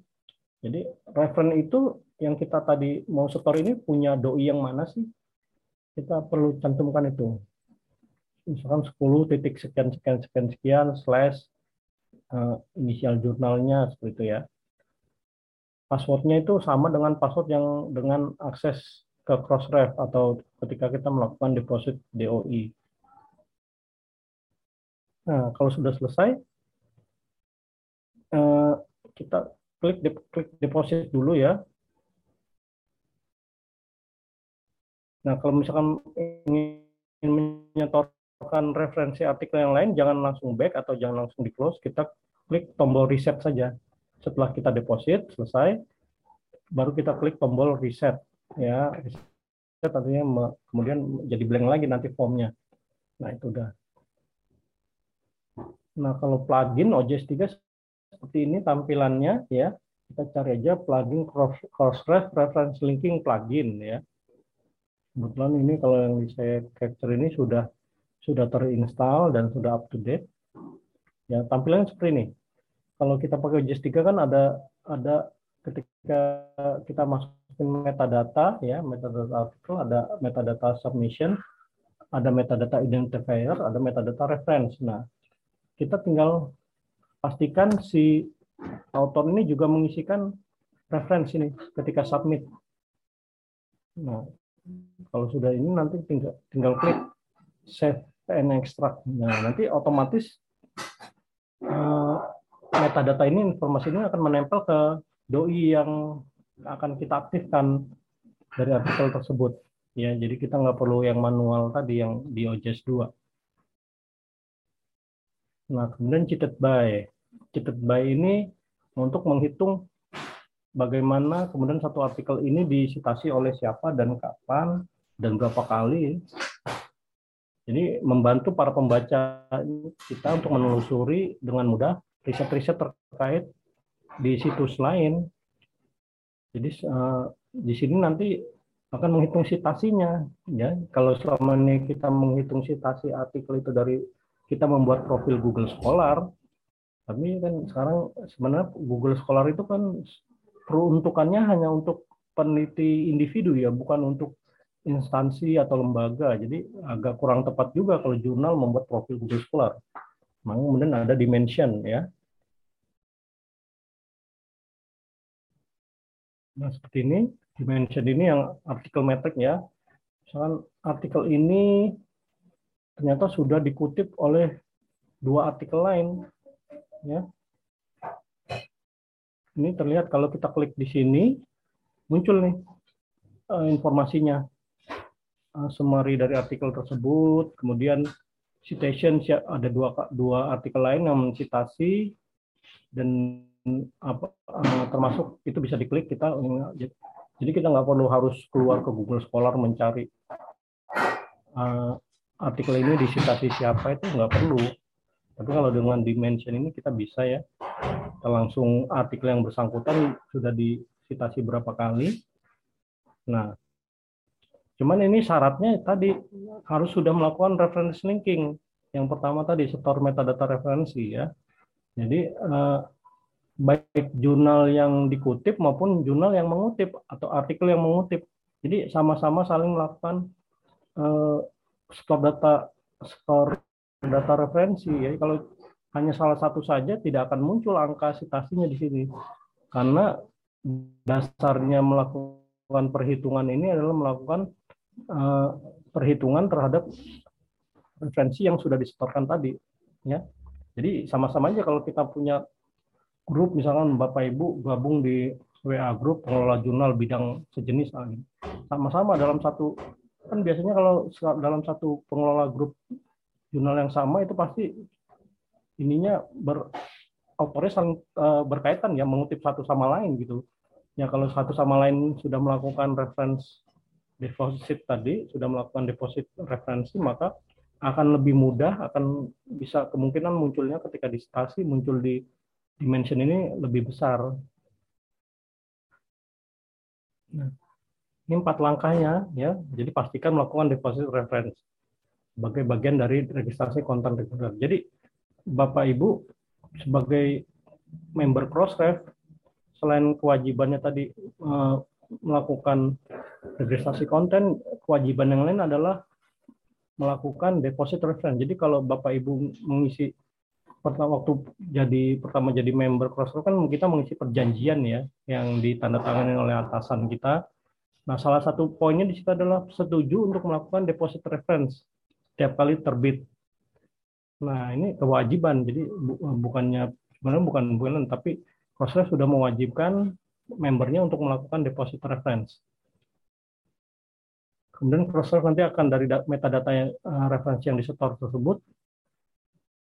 Jadi referen itu yang kita tadi mau setor ini punya doi yang mana sih? Kita perlu cantumkan itu. Misalkan 10 titik sekian sekian sekian sekian slash uh, inisial jurnalnya seperti itu ya passwordnya itu sama dengan password yang dengan akses ke Crossref atau ketika kita melakukan deposit DOI. Nah, kalau sudah selesai, uh, kita klik klik deposit dulu ya. Nah, kalau misalkan ingin menyetorkan referensi artikel yang lain, jangan langsung back atau jangan langsung di close. Kita klik tombol reset saja. Setelah kita deposit selesai, baru kita klik tombol reset. Ya, reset artinya kemudian jadi blank lagi nanti formnya. Nah, itu udah. Nah, kalau plugin OJS 3 seperti ini tampilannya ya. Kita cari aja plugin Crossref Reference Linking plugin ya. Kebetulan ini kalau yang saya capture ini sudah sudah terinstall dan sudah up to date. Ya, tampilannya seperti ini. Kalau kita pakai OJS 3 kan ada ada ketika kita masukin metadata ya, metadata artikel ada metadata submission, ada metadata identifier, ada metadata reference. Nah, kita tinggal pastikan si author ini juga mengisikan reference ini ketika submit. Nah, kalau sudah ini nanti tinggal tinggal klik save and extract. Nah, nanti otomatis uh, metadata ini informasi ini akan menempel ke doi yang akan kita aktifkan dari artikel tersebut. Ya, jadi kita nggak perlu yang manual tadi yang di OJS 2. Nah, kemudian cheated by. Cheated by ini untuk menghitung bagaimana kemudian satu artikel ini disitasi oleh siapa dan kapan dan berapa kali. Jadi membantu para pembaca kita untuk menelusuri dengan mudah riset-riset terkait di situs lain. Jadi uh, di sini nanti akan menghitung citasinya ya kalau selama ini kita menghitung citasi artikel itu dari kita membuat profil Google Scholar tapi kan sekarang sebenarnya Google Scholar itu kan peruntukannya hanya untuk peneliti individu ya bukan untuk instansi atau lembaga. Jadi agak kurang tepat juga kalau jurnal membuat profil Google Scholar. Makanya kemudian ada dimension ya. Nah seperti ini dimension ini yang artikel metrik ya. Misalkan artikel ini ternyata sudah dikutip oleh dua artikel lain ya. Ini terlihat kalau kita klik di sini muncul nih uh, informasinya. Uh, summary dari artikel tersebut, kemudian citation ada dua dua artikel lain yang mencitasi dan apa uh, termasuk itu bisa diklik kita jadi kita nggak perlu harus keluar ke Google Scholar mencari artikel ini disitasi siapa itu nggak perlu. Tapi kalau dengan dimension ini kita bisa ya, kita langsung artikel yang bersangkutan sudah disitasi berapa kali. Nah, cuman ini syaratnya tadi harus sudah melakukan reference linking. Yang pertama tadi store metadata referensi ya. Jadi uh, baik jurnal yang dikutip maupun jurnal yang mengutip atau artikel yang mengutip. Jadi sama-sama saling melakukan uh, store data store data referensi. Jadi kalau hanya salah satu saja tidak akan muncul angka citasinya di sini. Karena dasarnya melakukan perhitungan ini adalah melakukan uh, perhitungan terhadap referensi yang sudah disetorkan tadi ya. Jadi sama-sama aja kalau kita punya grup misalkan Bapak Ibu gabung di WA grup pengelola jurnal bidang sejenis sama-sama dalam satu kan biasanya kalau dalam satu pengelola grup jurnal yang sama itu pasti ininya ber autornya saling uh, berkaitan ya mengutip satu sama lain gitu ya kalau satu sama lain sudah melakukan reference deposit tadi sudah melakukan deposit referensi maka akan lebih mudah akan bisa kemungkinan munculnya ketika di stasi muncul di dimension ini lebih besar. Nah, ini empat langkahnya ya. Jadi pastikan melakukan deposit reference sebagai bagian dari registrasi konten recorder. Jadi Bapak Ibu sebagai member Crossref selain kewajibannya tadi eh, melakukan registrasi konten, kewajiban yang lain adalah melakukan deposit reference. Jadi kalau Bapak Ibu mengisi pertama waktu jadi pertama jadi member Crossroad kan kita mengisi perjanjian ya yang ditandatangani oleh atasan kita. Nah, salah satu poinnya di situ adalah setuju untuk melakukan deposit reference setiap kali terbit. Nah, ini kewajiban. Jadi bukannya sebenarnya bukan bulan tapi Crossref sudah mewajibkan membernya untuk melakukan deposit reference. Kemudian Crossref nanti akan dari metadata yang, uh, referensi yang disetor tersebut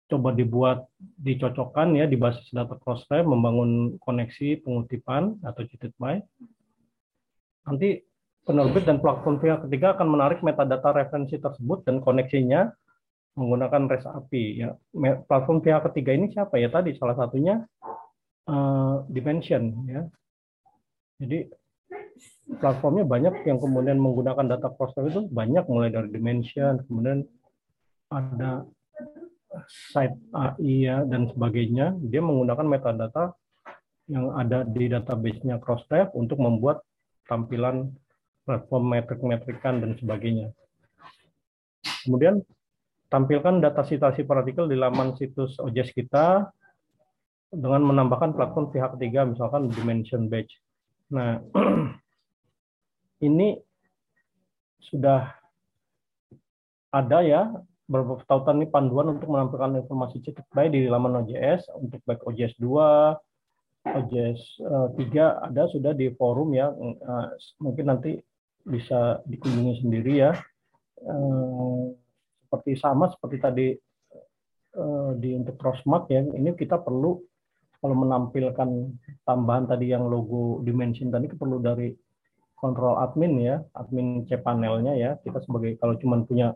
coba dibuat dicocokkan ya di basis data Crossref membangun koneksi pengutipan atau cheated by. Nanti penerbit dan platform pihak ketiga akan menarik metadata referensi tersebut dan koneksinya menggunakan REST API. Ya, platform pihak ketiga ini siapa ya tadi? Salah satunya uh, Dimension. Ya. Jadi platformnya banyak yang kemudian menggunakan data cluster itu banyak mulai dari Dimension, kemudian ada site AI ya dan sebagainya. Dia menggunakan metadata yang ada di database-nya Crossref untuk membuat tampilan platform metrik-metrikan dan sebagainya. Kemudian tampilkan data citasi partikel di laman situs OJS kita dengan menambahkan platform pihak ketiga, misalkan dimension batch. Nah, (clears throat) ini sudah ada ya beberapa tautan ini panduan untuk menampilkan informasi cetak baik di laman OJS untuk baik OJS 2, OJS 3 ada sudah di forum ya eh, mungkin nanti bisa dikunjungi sendiri ya. Eh, seperti sama seperti tadi uh, di untuk crossmark ya ini kita perlu kalau menampilkan tambahan tadi yang logo dimension tadi perlu dari kontrol admin ya admin cPanelnya ya. Kita sebagai kalau cuma punya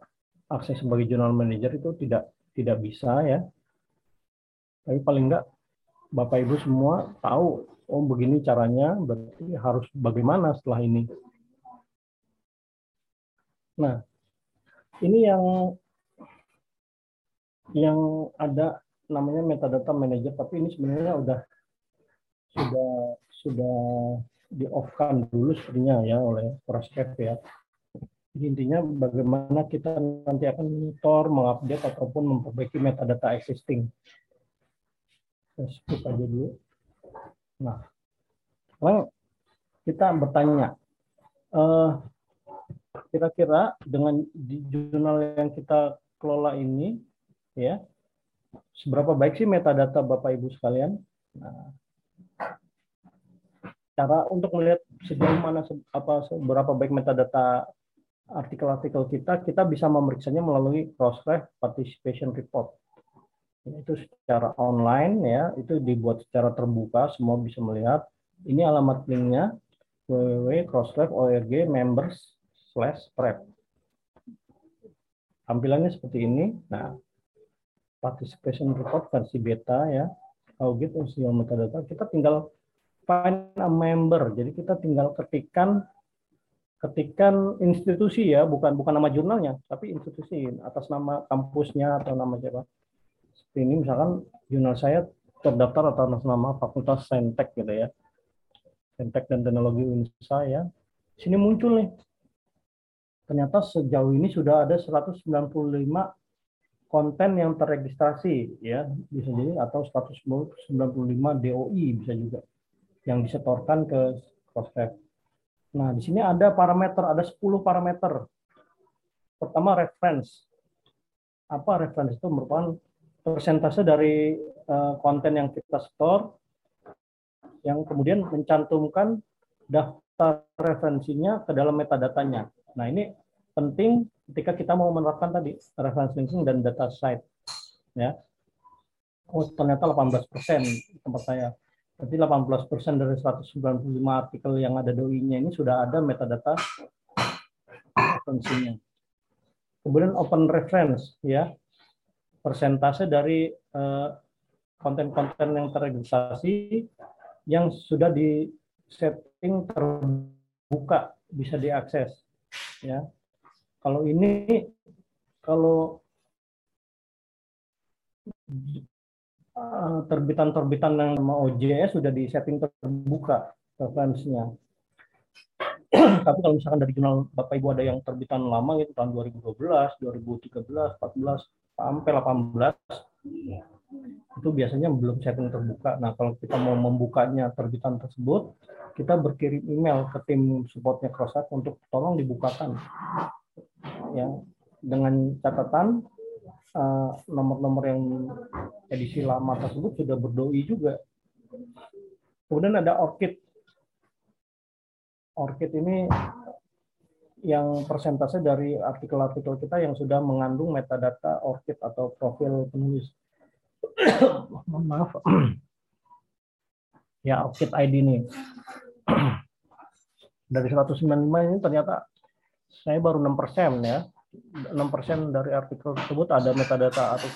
akses sebagai journal manager itu tidak tidak bisa ya. Tapi paling enggak Bapak Ibu semua tahu oh begini caranya berarti harus bagaimana setelah ini nah ini yang yang ada namanya metadata manager tapi ini sebenarnya udah sudah sudah di off kan dulu sebenarnya ya oleh Prospect ya. Intinya bagaimana kita nanti akan monitor, mengupdate ataupun memperbaiki metadata existing. Saya skip aja dulu. Nah, sekarang kita bertanya, uh, kira-kira dengan di jurnal yang kita kelola ini ya seberapa baik sih metadata Bapak Ibu sekalian? Nah, cara untuk melihat sejauh mana apa seberapa baik metadata artikel-artikel kita kita bisa memeriksanya melalui Crossref Participation Report. Itu secara online ya itu dibuat secara terbuka semua bisa melihat. Ini alamat linknya www.crossref.org members slash prep. Tampilannya seperti ini. Nah, participation report versi beta ya, audit usia metadata. Kita tinggal find a member. Jadi kita tinggal ketikkan ketikan institusi ya, bukan bukan nama jurnalnya, tapi institusi atas nama kampusnya atau nama siapa. Seperti ini misalkan jurnal saya terdaftar atas nama Fakultas Saintek gitu ya. Saintek dan Teknologi Unesa ya. Sini muncul nih ternyata sejauh ini sudah ada 195 konten yang terregistrasi ya bisa jadi atau 195 DOI bisa juga yang disetorkan ke Crossref. Nah, di sini ada parameter, ada 10 parameter. Pertama reference. Apa reference itu merupakan persentase dari uh, konten yang kita store yang kemudian mencantumkan daftar referensinya ke dalam metadatanya. Nah, ini penting ketika kita mau menerapkan tadi reference linking dan data site. Ya. Oh, ternyata 18 persen tempat saya. Berarti 18 persen dari 195 artikel yang ada doi-nya ini sudah ada metadata referensinya. Kemudian open reference, ya, persentase dari eh, konten-konten uh, yang terregistrasi yang sudah di setting terbuka bisa diakses, ya kalau ini kalau eh, terbitan-terbitan yang sama OJS sudah di setting terbuka referensinya. (clears throat) Tapi kalau misalkan dari jurnal Bapak Ibu ada yang terbitan lama gitu tahun 2012, 2013, 14 sampai 18 itu biasanya belum setting terbuka. Nah, kalau kita mau membukanya terbitan tersebut, kita berkirim email ke tim supportnya Crosshair untuk tolong dibukakan ya dengan catatan eh, nomor-nomor yang edisi lama tersebut sudah berdoi juga. Kemudian ada ORCID. ORCID ini yang persentase dari artikel-artikel kita yang sudah mengandung metadata ORCID atau profil penulis. Maaf. ya, ORCID ID ini. dari 195 ini ternyata saya baru 6 persen ya. 6 persen dari artikel tersebut ada metadata atau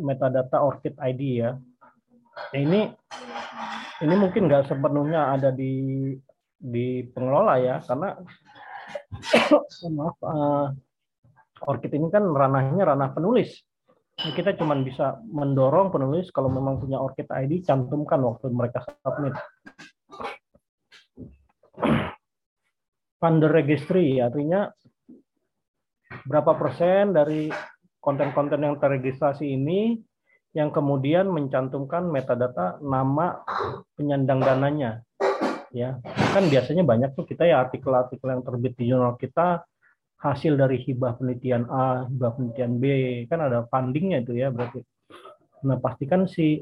metadata ORCID ID ya. Nah, ini ini mungkin nggak sepenuhnya ada di di pengelola ya karena (coughs) maaf uh, ORCID ini kan ranahnya ranah penulis. Kita cuma bisa mendorong penulis kalau memang punya ORCID ID cantumkan waktu mereka submit. Funder registry artinya berapa persen dari konten-konten yang terregistrasi ini yang kemudian mencantumkan metadata nama penyandang dananya ya kan biasanya banyak tuh kita ya artikel-artikel yang terbit di jurnal kita hasil dari hibah penelitian A, hibah penelitian B, kan ada fundingnya itu ya berarti. Nah pastikan si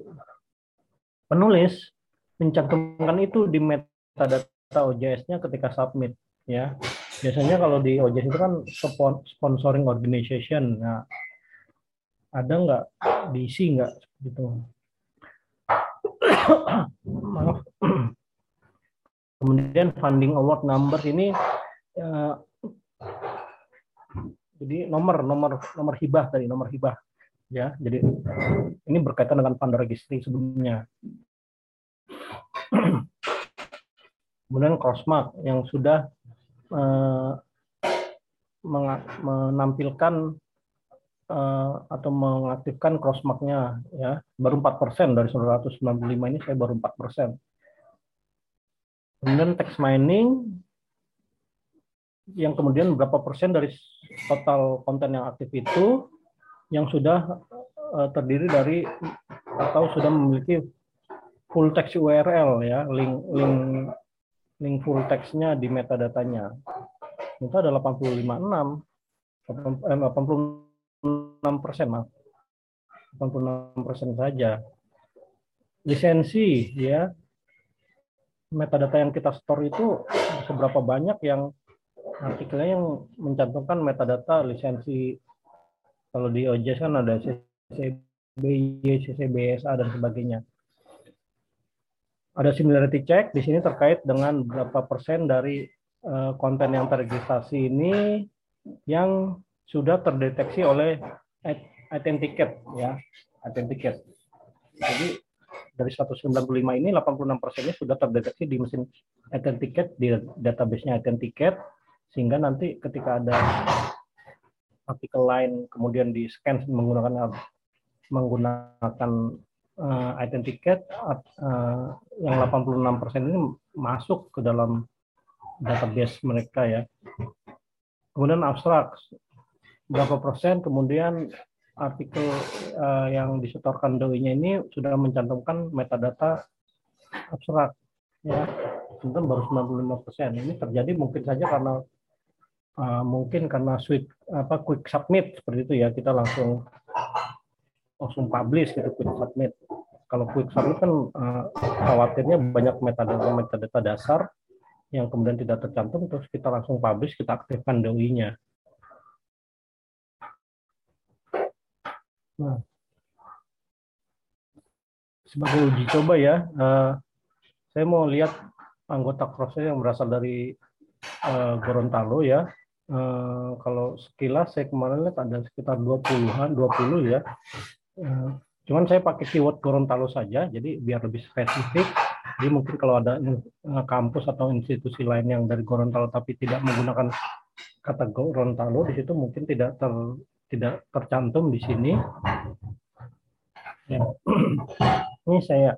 penulis mencantumkan itu di metadata OJS-nya ketika submit ya. Biasanya kalau di OJS itu kan sponsoring organization. Nah, ada nggak diisi nggak gitu? (coughs) Maaf. (coughs) Kemudian funding award number ini ya, jadi nomor nomor nomor hibah tadi nomor hibah ya. Jadi ini berkaitan dengan fund registry sebelumnya. (clears throat) Kemudian crossmark yang sudah eh, menampilkan eh, atau mengaktifkan crossmarknya ya baru 4% dari 195 ini saya baru 4%. Kemudian text mining yang kemudian berapa persen dari total konten yang aktif itu yang sudah uh, terdiri dari atau sudah memiliki full text URL ya, link link link full textnya di metadatanya. Itu ada 85,6 86 persen maaf. 86 persen saja. Lisensi ya metadata yang kita store itu seberapa banyak yang artikelnya yang mencantumkan metadata lisensi kalau di OJS kan ada CCBY, CCBSA dan sebagainya. Ada similarity check di sini terkait dengan berapa persen dari uh, konten yang terregistrasi ini yang sudah terdeteksi oleh Identicate ya, Identicate. Jadi dari 195 ini 86 persennya sudah terdeteksi di mesin Identicate di database-nya Identicate sehingga nanti ketika ada artikel lain kemudian di scan menggunakan menggunakan uh, Identicate uh, yang 86 persen ini masuk ke dalam database mereka ya. Kemudian abstrak berapa persen kemudian artikel uh, yang disetorkan DOI-nya ini sudah mencantumkan metadata abstrak ya tentu baru 95 persen ini terjadi mungkin saja karena uh, mungkin karena sweet apa quick submit seperti itu ya. Kita langsung langsung publish gitu quick submit. Kalau quick submit kan uh, khawatirnya banyak metadata metadata dasar yang kemudian tidak tercantum terus kita langsung publish kita aktifkan DOI-nya Nah, sebagai uji coba ya, uh, saya mau lihat anggota cross yang berasal dari uh, Gorontalo ya. Uh, kalau sekilas saya kemarin lihat ada sekitar 20-an, 20 ya. Uh, cuman saya pakai keyword Gorontalo saja, jadi biar lebih spesifik. Jadi mungkin kalau ada kampus atau institusi lain yang dari Gorontalo tapi tidak menggunakan kata Gorontalo, di situ mungkin tidak ter, tidak tercantum di sini. Ya. (clears throat) Ini saya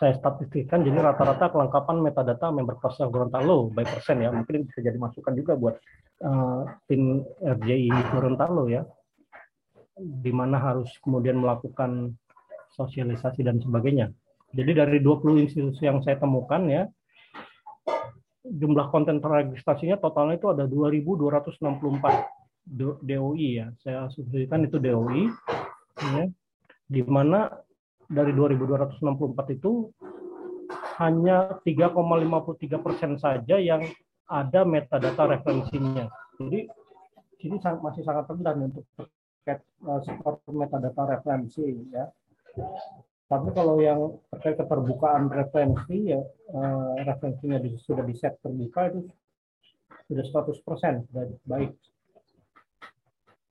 saya statistikkan jadi rata-rata kelengkapan metadata member cluster Gorontalo by persen ya mungkin bisa jadi masukan juga buat uh, tim RJI Gorontalo ya di mana harus kemudian melakukan sosialisasi dan sebagainya. Jadi dari 20 institusi yang saya temukan ya jumlah konten terregistrasinya totalnya itu ada 2264 DOI ya. Saya asumsikan itu DOI ya. Di mana dari 2264 itu hanya 3,53 persen saja yang ada metadata referensinya. Jadi ini masih sangat rendah untuk terkait skor metadata referensi ya. Tapi kalau yang terkait keterbukaan referensi ya uh, referensinya sudah di set terbuka itu sudah 100 persen baik.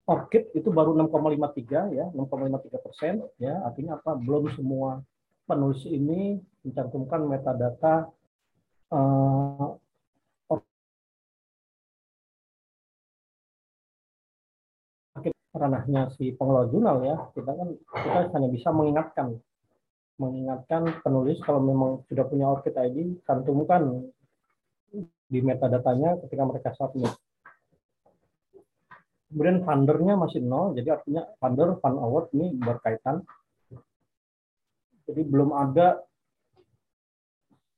ORCID itu baru 6,53 ya 6,53 persen ya. Artinya apa? Belum semua penulis ini mencantumkan metadata uh, ranahnya si pengelola jurnal ya. Kita kan kita hanya bisa mengingatkan mengingatkan penulis kalau memang sudah punya ORCID ID cantumkan di metadatanya ketika mereka submit kemudian fundernya masih nol jadi artinya funder fund award ini berkaitan jadi belum ada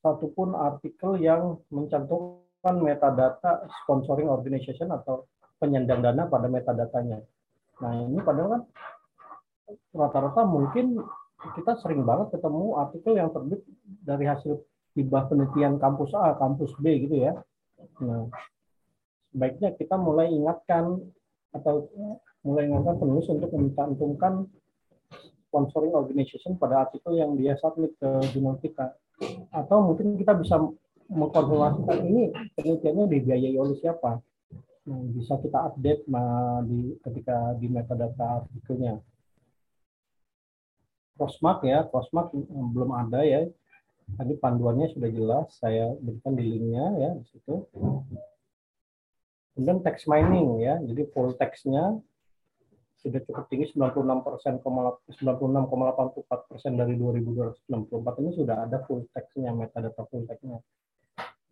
satupun artikel yang mencantumkan metadata sponsoring organization atau penyandang dana pada metadatanya. Nah ini padahal kan rata-rata mungkin kita sering banget ketemu artikel yang terbit dari hasil hibah penelitian kampus A, kampus B gitu ya. Nah, sebaiknya kita mulai ingatkan atau mulai ingatkan penulis untuk mencantumkan sponsoring organization pada artikel yang dia submit ke jurnal kita. Atau mungkin kita bisa mengkonfirmasikan ini penelitiannya dibiayai oleh siapa yang bisa kita update di ketika di metadata artikelnya. Crossmark ya, crossmark belum ada ya. Tadi panduannya sudah jelas, saya berikan di linknya ya di situ. Kemudian text mining ya, jadi full textnya sudah cukup tinggi 96 persen, 96,84 persen dari 2264 ini sudah ada full textnya metadata full textnya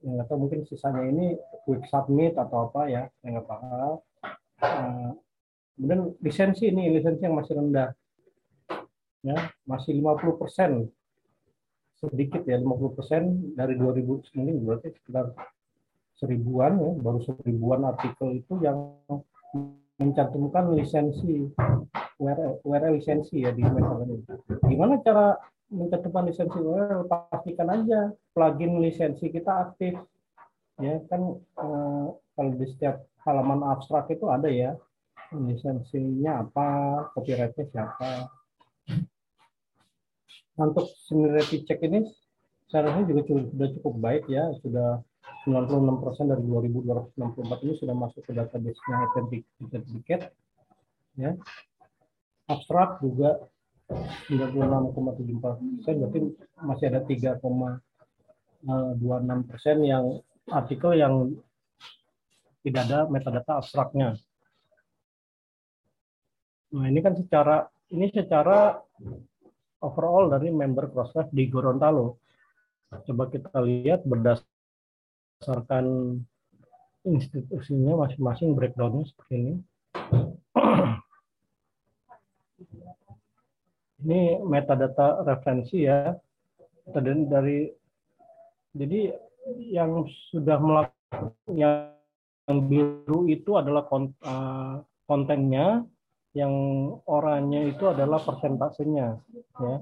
mungkin sisanya ini quick submit atau apa ya. Saya nggak paham. Uh, kemudian lisensi ini lisensi yang masih rendah ya. Masih 50 persen. Sedikit ya 50 persen dari 2000 mungkin berarti sekitar seribuan ya baru seribuan artikel itu yang mencantumkan lisensi URL, URL lisensi ya di ini. Gimana cara mencantumkan lisensi URL pastikan aja plugin lisensi kita aktif. Ya kan eh, kalau di setiap halaman abstrak itu ada ya lisensinya apa copyrightnya siapa. Untuk similarity check ini seharusnya juga sudah cukup baik ya sudah 96% dari 2264 ini sudah masuk ke database-nya certificate ya abstrak juga 96,74 persen berarti masih ada 3,26 persen yang artikel yang tidak ada metadata abstraknya. Nah ini kan secara ini secara overall dari member Crossref di Gorontalo. Coba kita lihat berdasarkan institusinya masing-masing breakdownnya seperti ini. (clears throat) ini metadata referensi ya dan dari jadi yang sudah melakukan yang biru itu adalah eh, kontennya yang oranye itu adalah persentasenya ya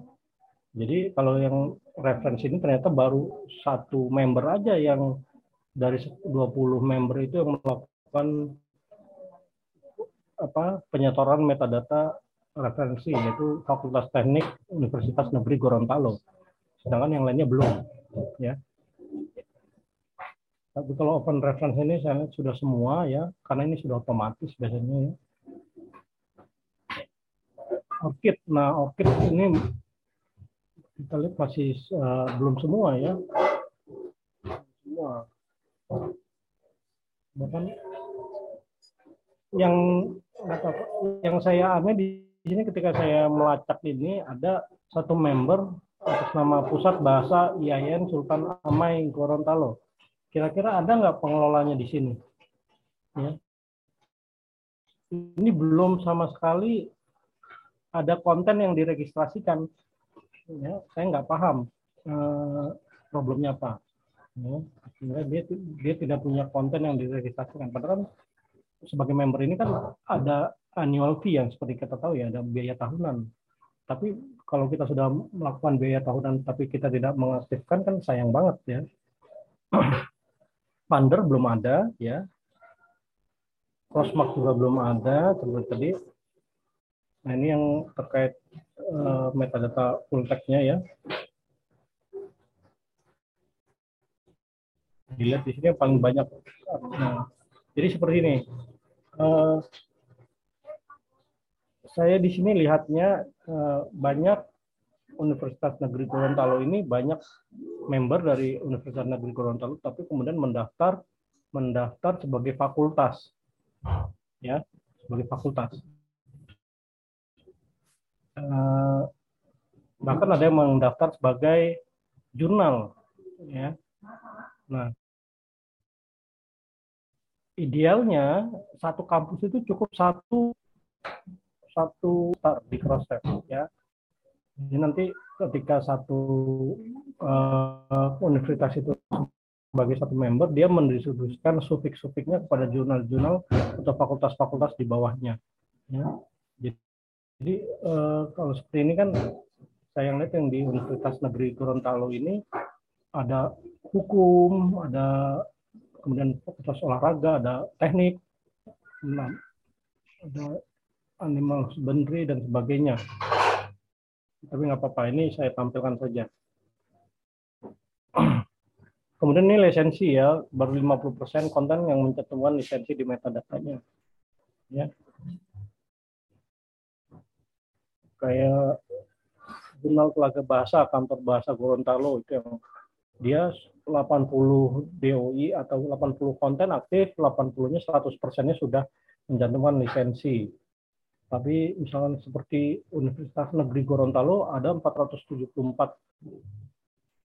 jadi kalau yang referensi ini ternyata baru satu member aja yang dari 20 member itu yang melakukan apa penyetoran metadata referensi yaitu Fakultas Teknik Universitas Negeri Gorontalo. Sedangkan yang lainnya belum, ya. Tapi kalau open reference ini saya sudah semua ya, karena ini sudah otomatis biasanya ya. ORCID, nah ORCID ini kita lihat masih uh, belum semua ya. Semua. Bahkan yang yang saya aneh di di sini ketika saya melacak ini ada satu member atas nama Pusat Bahasa IAIN Sultan Amai Gorontalo. Kira-kira ada nggak pengelolanya di sini? Ya. Ini belum sama sekali ada konten yang diregistrasikan. Ya, saya nggak paham eh, problemnya apa. Ya, dia dia tidak punya konten yang diregistrasikan. Padahal sebagai member ini kan ada annual fee yang seperti kita tahu ya ada biaya tahunan. Tapi kalau kita sudah melakukan biaya tahunan tapi kita tidak mengaktifkan kan sayang banget ya. (clears throat) Funder belum ada ya. Crossmark juga belum ada seperti tadi. Nah ini yang terkait uh, metadata full text-nya ya. Dilihat di sini yang paling banyak. Nah, jadi seperti ini. Uh, saya di sini lihatnya uh, banyak Universitas Negeri Gorontalo ini banyak member dari Universitas Negeri Gorontalo, tapi kemudian mendaftar mendaftar sebagai fakultas, ya sebagai fakultas. Uh, bahkan ada yang mendaftar sebagai jurnal, ya. Nah, idealnya satu kampus itu cukup satu satu di cross ya jadi nanti ketika satu uh, universitas itu sebagai satu member, dia mendistribusikan sufik-sufiknya kepada jurnal-jurnal atau fakultas-fakultas di bawahnya. Ya. Jadi, uh, kalau seperti ini kan saya lihat yang di Universitas Negeri Gorontalo ini ada hukum, ada kemudian fakultas olahraga, ada teknik, ada animal husbandry dan sebagainya. Tapi nggak apa-apa ini saya tampilkan saja. (clears throat) Kemudian ini lisensi ya baru 50% konten yang mencantumkan lisensi di metadatanya. Ya. Kayak jurnal telaga bahasa kantor bahasa Gorontalo itu yang dia 80 DOI atau 80 konten aktif 80-nya 100%-nya sudah mencantumkan lisensi tapi misalnya seperti Universitas Negeri Gorontalo ada 474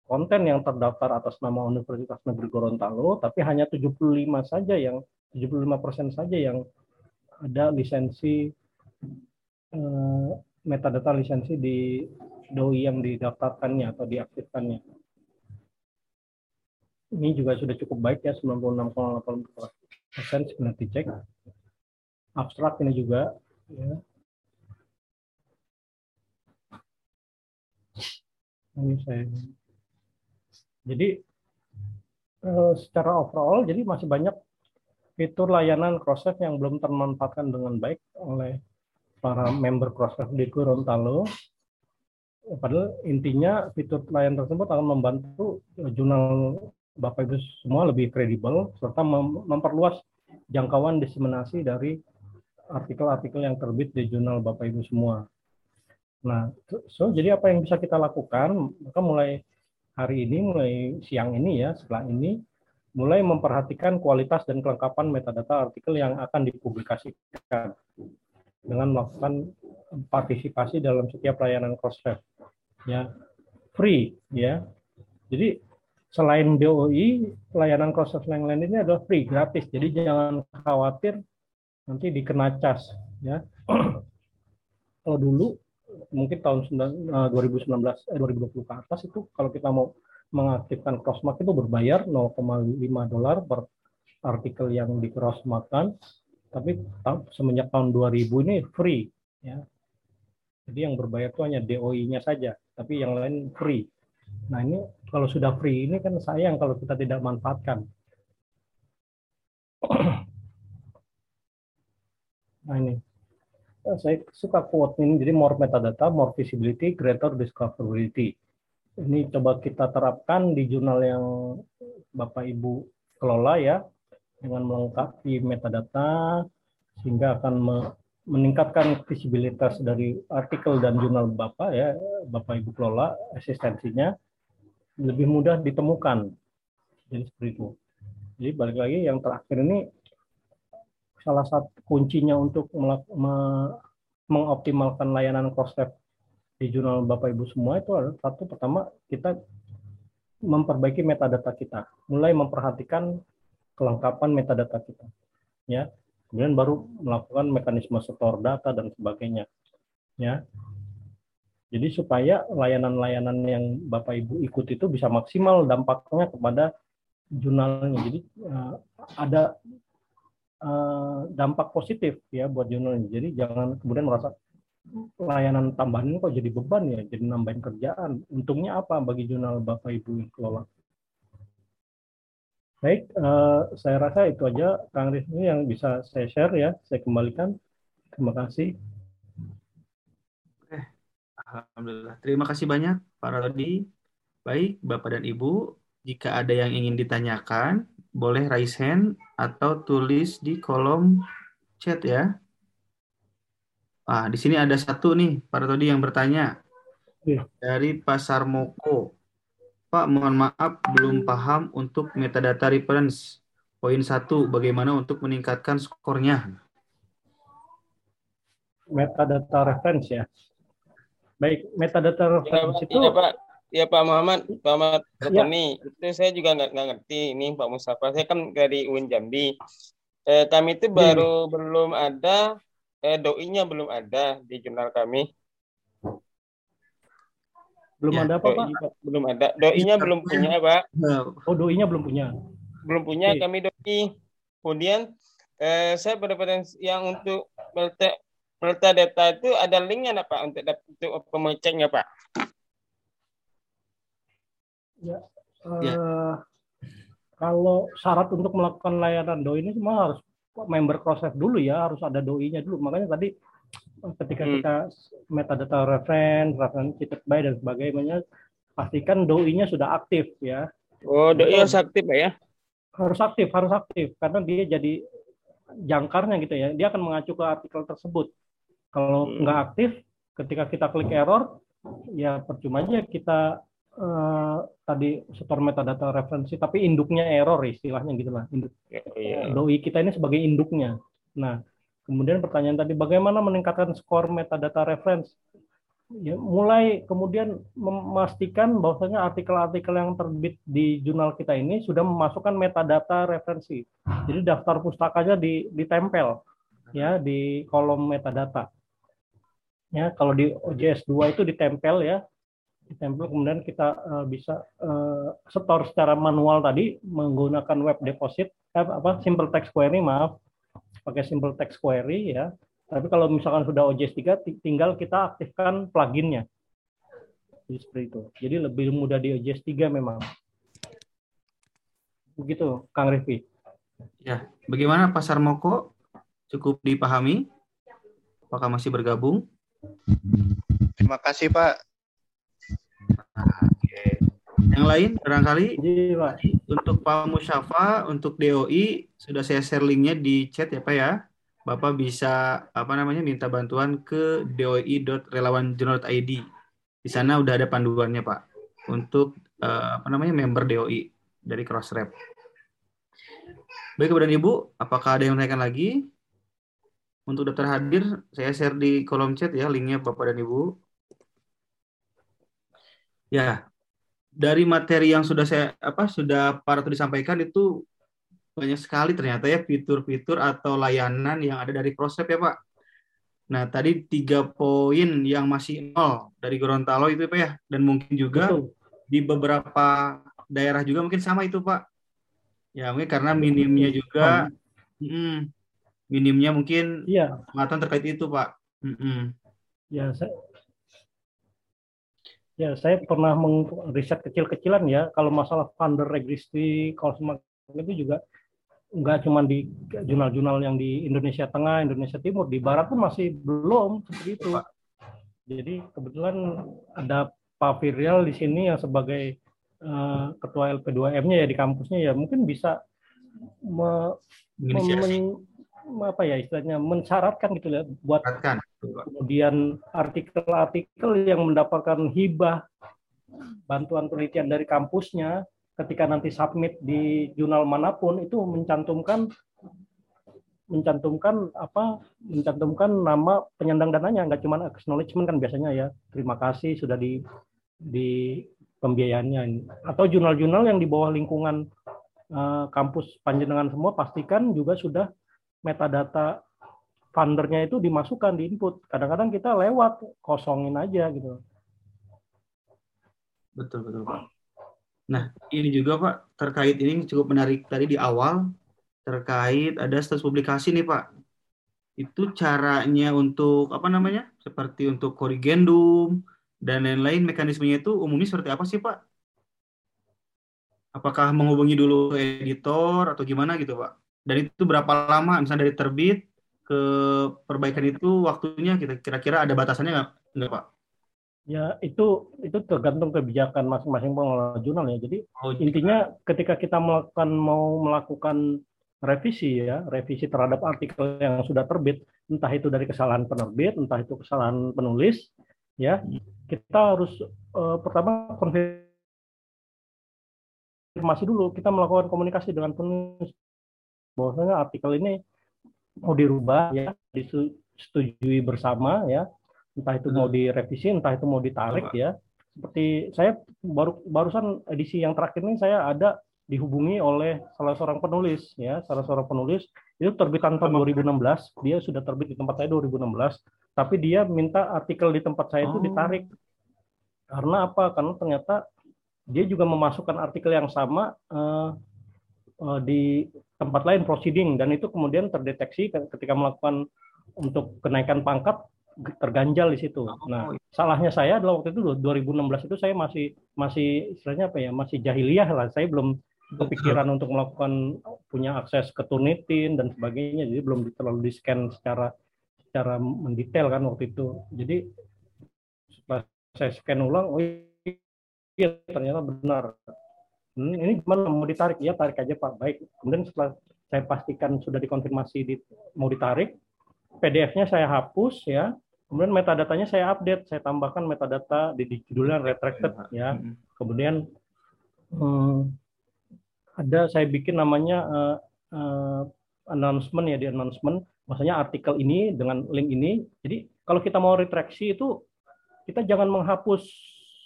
konten yang terdaftar atas nama Universitas Negeri Gorontalo, tapi hanya 75 saja yang 75 persen saja yang ada lisensi eh, metadata lisensi di doi yang didaftarkannya atau diaktifkannya. Ini juga sudah cukup baik ya 96,8 persen sebenarnya dicek. Abstrak ini juga ya. Ini saya. Jadi eh, secara overall, jadi masih banyak fitur layanan Crossref yang belum termanfaatkan dengan baik oleh para member Crossref di Gorontalo. Padahal intinya fitur layanan tersebut akan membantu jurnal Bapak Ibu semua lebih kredibel serta memperluas jangkauan diseminasi dari artikel-artikel yang terbit di jurnal Bapak Ibu semua. Nah, so jadi apa yang bisa kita lakukan? Maka mulai hari ini, mulai siang ini ya, setelah ini, mulai memperhatikan kualitas dan kelengkapan metadata artikel yang akan dipublikasikan dengan melakukan partisipasi dalam setiap layanan Crossref. Ya, free ya. Jadi selain DOI, layanan Crossref yang lain ini adalah free, gratis. Jadi jangan khawatir nanti dikena cas ya. (clears throat) kalau dulu mungkin tahun 2019 eh, 2020 ke atas itu kalau kita mau mengaktifkan crossmark itu berbayar 0,5 dolar per artikel yang di crossmarkan tapi semenjak tahun 2000 ini free ya jadi yang berbayar itu hanya DOI-nya saja tapi yang lain free nah ini kalau sudah free ini kan sayang kalau kita tidak manfaatkan (clears throat) Nah ini, eh, saya suka quote ini, jadi more metadata, more visibility, greater discoverability. Ini coba kita terapkan di jurnal yang Bapak Ibu kelola ya, dengan melengkapi metadata, sehingga akan meningkatkan visibilitas dari artikel dan jurnal Bapak ya, Bapak Ibu kelola, eksistensinya lebih mudah ditemukan. Jadi seperti itu. Jadi balik lagi yang terakhir ini salah satu kuncinya untuk mengoptimalkan layanan cross-tab di jurnal Bapak Ibu semua itu adalah satu pertama kita memperbaiki metadata kita, mulai memperhatikan kelengkapan metadata kita, ya. Kemudian baru melakukan mekanisme store data dan sebagainya, ya. Jadi supaya layanan-layanan yang Bapak Ibu ikut itu bisa maksimal dampaknya kepada jurnalnya. Jadi uh, ada uh, dampak positif ya buat jurnal ini. Jadi jangan kemudian merasa layanan tambahan ini kok jadi beban ya, jadi nambahin kerjaan. Untungnya apa bagi jurnal Bapak Ibu yang kelola? Baik, uh, saya rasa itu aja Kang Rizmi yang bisa saya share ya. Saya kembalikan. Terima kasih. Alhamdulillah. Terima kasih banyak Pak Rodi. Baik, Bapak dan Ibu, jika ada yang ingin ditanyakan, boleh raise hand atau tulis di kolom chat ya. Ah, di sini ada satu nih, Pak Rodi yang bertanya. Ya. Dari Pasar Moko. Pak, mohon maaf belum paham untuk metadata reference. Poin satu, bagaimana untuk meningkatkan skornya? Metadata reference ya. Baik, metadata ya, reference ya, itu ya, Pak. Ya Pak Muhammad, Pak Muhammad ya. itu saya juga nggak ngerti ini Pak Mustafa. Saya kan dari UIN Jambi. Eh, kami itu baru hmm. belum ada eh, doinya belum ada di jurnal kami. Belum ya, ada apa Pak? Pak? Belum ada. Doinya belum punya Pak. Oh doinya belum punya. Belum punya Oke. kami doi. Kemudian eh, saya pada yang untuk data itu ada linknya Pak untuk untuk pemeceknya Pak. Ya, uh, ya. Kalau syarat untuk melakukan layanan doi ini semua harus member cross dulu ya, harus ada doi-nya dulu. Makanya tadi ketika hmm. kita metadata reference, reference cited by dan sebagainya, pastikan doi-nya sudah aktif ya. Oh, doi harus aktif ya? Harus aktif, harus aktif karena dia jadi jangkarnya gitu ya. Dia akan mengacu ke artikel tersebut. Kalau hmm. nggak aktif, ketika kita klik error, ya percuma aja kita uh, tadi store metadata referensi, tapi induknya error istilahnya gitulah. Induk. Yeah, yeah. Doi kita ini sebagai induknya. Nah, kemudian pertanyaan tadi, bagaimana meningkatkan skor metadata reference? Ya, mulai kemudian memastikan bahwasanya artikel-artikel yang terbit di jurnal kita ini sudah memasukkan metadata referensi. Jadi daftar pustakanya di, ditempel ya di kolom metadata ya kalau di OJS 2 itu ditempel ya ditempel kemudian kita uh, bisa uh, store secara manual tadi menggunakan web deposit eh, apa simple text query maaf pakai simple text query ya. Tapi kalau misalkan sudah OJS 3 tinggal kita aktifkan pluginnya. Jadi seperti itu. Jadi lebih mudah di OJS 3 memang. Begitu Kang Rifki. Ya bagaimana pasar moko? Cukup dipahami? Apakah masih bergabung? Terima kasih Pak. Yang lain barangkali untuk Pak Musyafa untuk DOI sudah saya share linknya di chat ya Pak ya. Bapak bisa apa namanya minta bantuan ke doi.relawanjournal.id. Di sana udah ada panduannya Pak untuk uh, apa namanya member DOI dari Crossrep. Baik kepada Ibu, apakah ada yang menanyakan lagi? Untuk daftar hadir, saya share di kolom chat ya linknya Bapak dan Ibu. Ya, dari materi yang sudah saya apa sudah para tuh disampaikan itu banyak sekali ternyata ya fitur-fitur atau layanan yang ada dari Prosep ya Pak. Nah tadi tiga poin yang masih nol dari Gorontalo itu Pak ya dan mungkin juga Betul. di beberapa daerah juga mungkin sama itu Pak. Ya mungkin karena minimnya juga. Hmm minimnya mungkin iya. pengetahuan terkait itu Pak. Mm -hmm. Ya saya ya saya pernah mengriset kecil-kecilan ya kalau masalah funder registry kalau semacam itu juga nggak cuma di jurnal-jurnal yang di Indonesia Tengah, Indonesia Timur, di Barat pun masih belum seperti itu. Jadi kebetulan ada Pak Viryal di sini yang sebagai uh, ketua LP2M-nya ya di kampusnya ya mungkin bisa me, apa ya istilahnya mensyaratkan gitu ya buat. Kemudian artikel-artikel yang mendapatkan hibah bantuan penelitian dari kampusnya ketika nanti submit di jurnal mana pun itu mencantumkan mencantumkan apa mencantumkan nama penyandang dananya. Nggak cuma acknowledgement kan biasanya ya. Terima kasih sudah di di pembiayaannya. Atau jurnal-jurnal yang di bawah lingkungan uh, kampus panjenengan semua pastikan juga sudah metadata fundernya itu dimasukkan di input. Kadang-kadang kita lewat kosongin aja gitu. Betul betul Pak. Nah ini juga Pak terkait ini cukup menarik tadi di awal terkait ada status publikasi nih Pak. Itu caranya untuk apa namanya? Seperti untuk korrigendum dan lain-lain mekanismenya itu umumnya seperti apa sih Pak? Apakah menghubungi dulu editor atau gimana gitu Pak? Dan itu berapa lama misalnya dari terbit ke perbaikan itu waktunya kita kira-kira ada batasannya nggak nggak Pak? Ya itu itu tergantung kebijakan masing-masing pengelola jurnal ya. Jadi oh, intinya ketika kita melakukan mau melakukan revisi ya, revisi terhadap artikel yang sudah terbit, entah itu dari kesalahan penerbit, entah itu kesalahan penulis, ya kita harus uh, pertama konfirmasi dulu. Kita melakukan komunikasi dengan penulis bahwasanya artikel ini mau dirubah ya, disetujui bersama ya entah itu mau direvisi, entah itu mau ditarik ya. Seperti saya baru barusan edisi yang terakhir ini saya ada dihubungi oleh salah seorang penulis ya, salah seorang penulis itu terbitan tahun 2016, dia sudah terbit di tempat saya 2016, tapi dia minta artikel di tempat saya itu oh. ditarik. Karena apa? Karena ternyata dia juga memasukkan artikel yang sama uh, uh, di tempat lain proceeding dan itu kemudian terdeteksi ketika melakukan untuk kenaikan pangkat terganjal di situ. Oh, nah, iya. salahnya saya adalah waktu itu 2016 itu saya masih masih istilahnya apa ya, masih jahiliyah lah. Saya belum kepikiran untuk melakukan punya akses ke Turnitin dan sebagainya, jadi belum terlalu di scan secara secara mendetail kan waktu itu. Jadi setelah saya scan ulang, oh iya ternyata benar. Hmm, ini gimana mau ditarik? Ya tarik aja Pak. Baik. Kemudian setelah saya pastikan sudah dikonfirmasi di, mau ditarik, PDF-nya saya hapus ya. Kemudian metadatanya saya update, saya tambahkan metadata di, di judulnya retracted ya. Kemudian hmm, ada saya bikin namanya uh, uh, announcement ya di announcement, maksudnya artikel ini dengan link ini. Jadi kalau kita mau retraksi itu kita jangan menghapus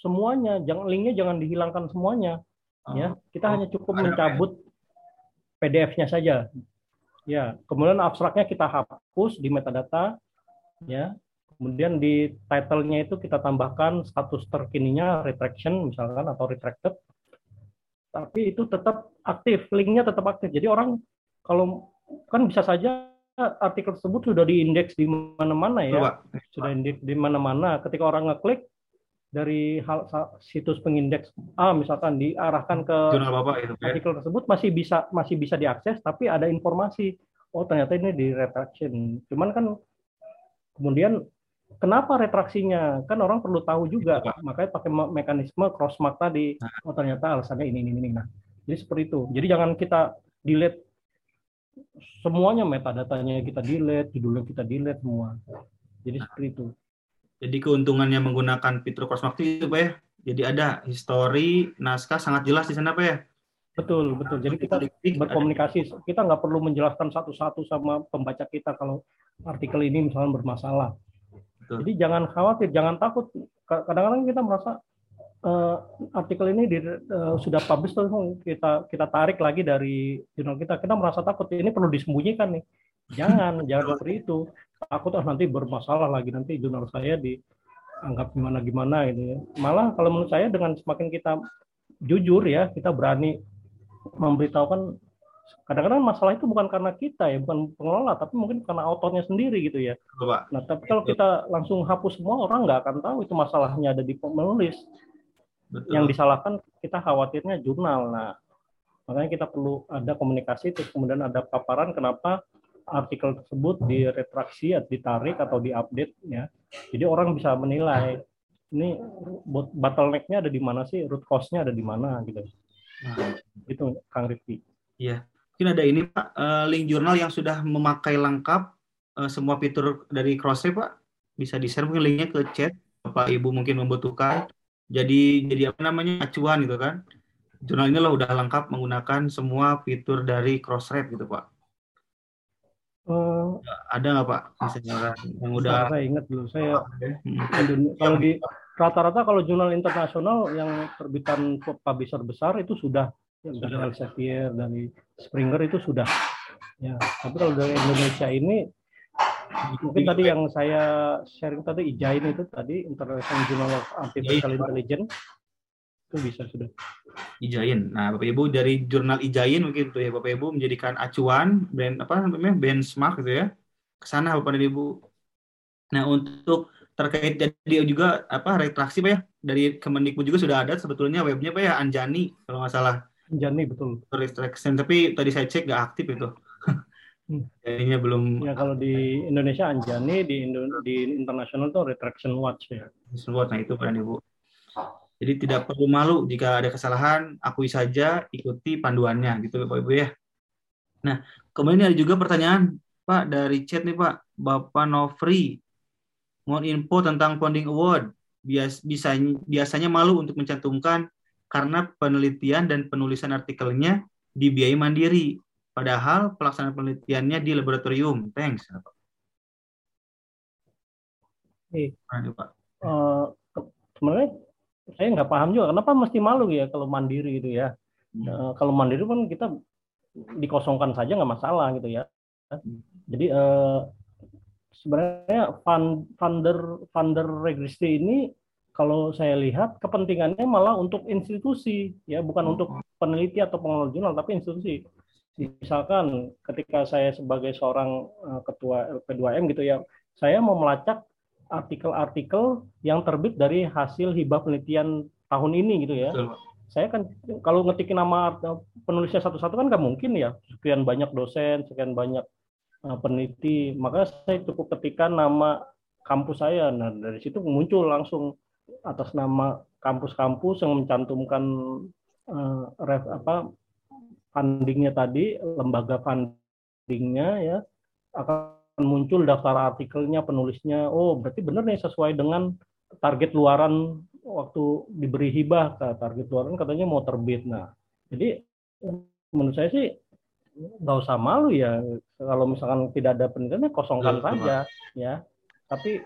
semuanya, jangan linknya jangan dihilangkan semuanya. Ya, kita oh, hanya cukup mencabut PDF-nya saja. Ya, kemudian abstraknya kita hapus di metadata, ya. Kemudian di title-nya itu kita tambahkan status terkininya retraction misalkan atau retracted. Tapi itu tetap aktif, linknya tetap aktif. Jadi orang kalau kan bisa saja artikel tersebut sudah diindeks di mana-mana ya, Coba. sudah indeks di mana-mana. Ketika orang ngeklik dari hal situs pengindeks A misalkan diarahkan ke Jurnal Bapak itu, ya. artikel tersebut masih bisa masih bisa diakses tapi ada informasi oh ternyata ini di retraction. Cuman kan kemudian kenapa retraksinya? Kan orang perlu tahu juga Pak. makanya pakai mekanisme cross mark tadi. Nah. oh ternyata alasannya ini ini ini. Nah jadi seperti itu. Jadi jangan kita delete semuanya metadatanya kita delete judulnya kita delete semua. Jadi seperti itu jadi keuntungannya menggunakan fitur Crossmark itu Pak ya. Jadi ada histori, naskah sangat jelas di sana Pak ya. Betul, betul. Jadi kita berkomunikasi, kita nggak perlu menjelaskan satu-satu sama pembaca kita kalau artikel ini misalnya bermasalah. Betul. Jadi jangan khawatir, jangan takut. Kadang-kadang kita merasa uh, artikel ini di, uh, sudah publish terus kita kita tarik lagi dari jurnal kita. Kita merasa takut ini perlu disembunyikan nih. Jangan, (laughs) jangan seperti itu aku tuh nanti bermasalah lagi nanti jurnal saya dianggap gimana gimana ini. Malah kalau menurut saya dengan semakin kita jujur ya kita berani memberitahukan kadang-kadang masalah itu bukan karena kita ya bukan pengelola tapi mungkin karena autornya sendiri gitu ya. Nah tapi kalau kita langsung hapus semua orang nggak akan tahu itu masalahnya ada di penulis Betul. yang disalahkan kita khawatirnya jurnal. Nah makanya kita perlu ada komunikasi terus kemudian ada paparan kenapa artikel tersebut diretraksi, ditarik atau diupdate ya. Jadi orang bisa menilai ini bottleneck-nya ada di mana sih, root cause-nya ada di mana gitu. Nah, itu Kang Rifki. Iya. Mungkin ada ini Pak, eh, link jurnal yang sudah memakai lengkap eh, semua fitur dari Crossref Pak. Bisa di-share mungkin linknya ke chat. Bapak Ibu mungkin membutuhkan. Jadi jadi apa namanya acuan gitu kan. Jurnal ini loh udah lengkap menggunakan semua fitur dari Crossref gitu Pak. Uh, ada nggak Pak? Misalnya yang udah saya ingat dulu. Saya hmm. kalau di rata-rata kalau jurnal internasional yang terbitan publisher besar itu sudah. Dari Elsevier dari Springer itu sudah. Ya tapi kalau dari Indonesia ini mungkin tadi yang saya sharing tadi IJAIN itu tadi International Journal of Artificial Intelligence itu bisa sudah. Ijain. Nah, Bapak Ibu dari jurnal Ijain mungkin tuh ya Bapak Ibu menjadikan acuan brand apa namanya benchmark gitu ya. Ke sana Bapak dan Ibu. Nah, untuk terkait jadi juga apa retraksi Pak ya dari Kemendikbud juga sudah ada sebetulnya webnya Pak ya Anjani kalau nggak salah. Anjani betul. Retraction tapi tadi saya cek nggak aktif itu. Hmm. (laughs) Jadinya belum. Ya kalau di Indonesia Anjani, di Indo di internasional tuh Retraction Watch ya. Nah itu Pak Ibu. Jadi tidak perlu malu jika ada kesalahan, akui saja, ikuti panduannya gitu Bapak Ibu ya. Nah, kemudian ada juga pertanyaan Pak dari chat nih Pak, Bapak Nofri. Mohon info tentang Founding Award. Bias, bisa, biasanya malu untuk mencantumkan karena penelitian dan penulisan artikelnya dibiayai mandiri. Padahal pelaksanaan penelitiannya di laboratorium. Thanks. Hey. Pak. Uh, sebenarnya saya nggak paham juga kenapa mesti malu ya kalau mandiri gitu ya. Hmm. Uh, kalau mandiri pun kita dikosongkan saja nggak masalah gitu ya. Jadi uh, sebenarnya fund, funder funder regresi ini kalau saya lihat kepentingannya malah untuk institusi ya bukan hmm. untuk peneliti atau pengelola jurnal tapi institusi misalkan ketika saya sebagai seorang uh, ketua LP2M gitu ya, saya mau melacak artikel-artikel yang terbit dari hasil hibah penelitian tahun ini gitu ya. Betul. Saya kan kalau ngetikin nama penulisnya satu-satu kan nggak mungkin ya. Sekian banyak dosen, sekian banyak uh, peneliti. Maka saya cukup ketikkan nama kampus saya. Nah dari situ muncul langsung atas nama kampus-kampus yang mencantumkan uh, ref, apa fundingnya tadi, lembaga fundingnya ya akan muncul daftar artikelnya, penulisnya. Oh, berarti benar nih sesuai dengan target luaran waktu diberi hibah. Target luaran katanya mau terbit. Nah, jadi menurut saya sih nggak usah malu ya kalau misalkan tidak ada penelitiannya kosongkan Betul, saja ya. Tapi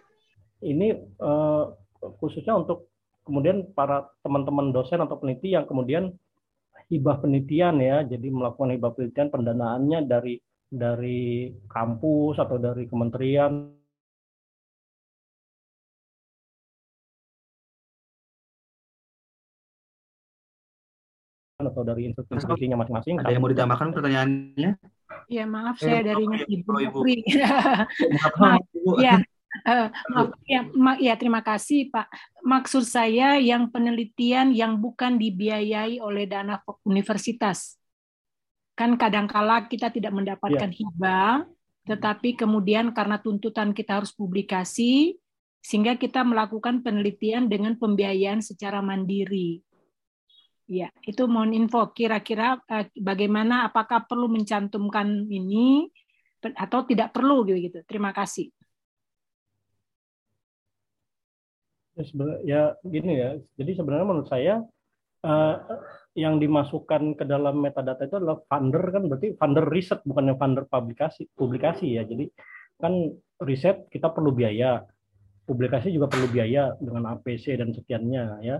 ini eh, khususnya untuk kemudian para teman-teman dosen atau peneliti yang kemudian hibah penelitian ya, jadi melakukan hibah penelitian pendanaannya dari dari kampus atau dari kementerian atau dari institusinya masing-masing. Ada yang mau ditambahkan pertanyaannya? Ya maaf saya dari Ibu Putri. (laughs) maaf, ya Uh, maaf, ya, ma ya, terima kasih Pak. Maksud saya yang penelitian yang bukan dibiayai oleh dana universitas. Kan kadangkala kita tidak mendapatkan ya. hibah, tetapi kemudian karena tuntutan kita harus publikasi, sehingga kita melakukan penelitian dengan pembiayaan secara mandiri. Ya, itu mohon info kira-kira uh, bagaimana apakah perlu mencantumkan ini atau tidak perlu gitu gitu. Terima kasih. Ya, ya gini ya. Jadi sebenarnya menurut saya uh, yang dimasukkan ke dalam metadata itu adalah funder kan berarti funder riset bukannya funder publikasi publikasi ya. Jadi kan riset kita perlu biaya, publikasi juga perlu biaya dengan APC dan sekiannya ya.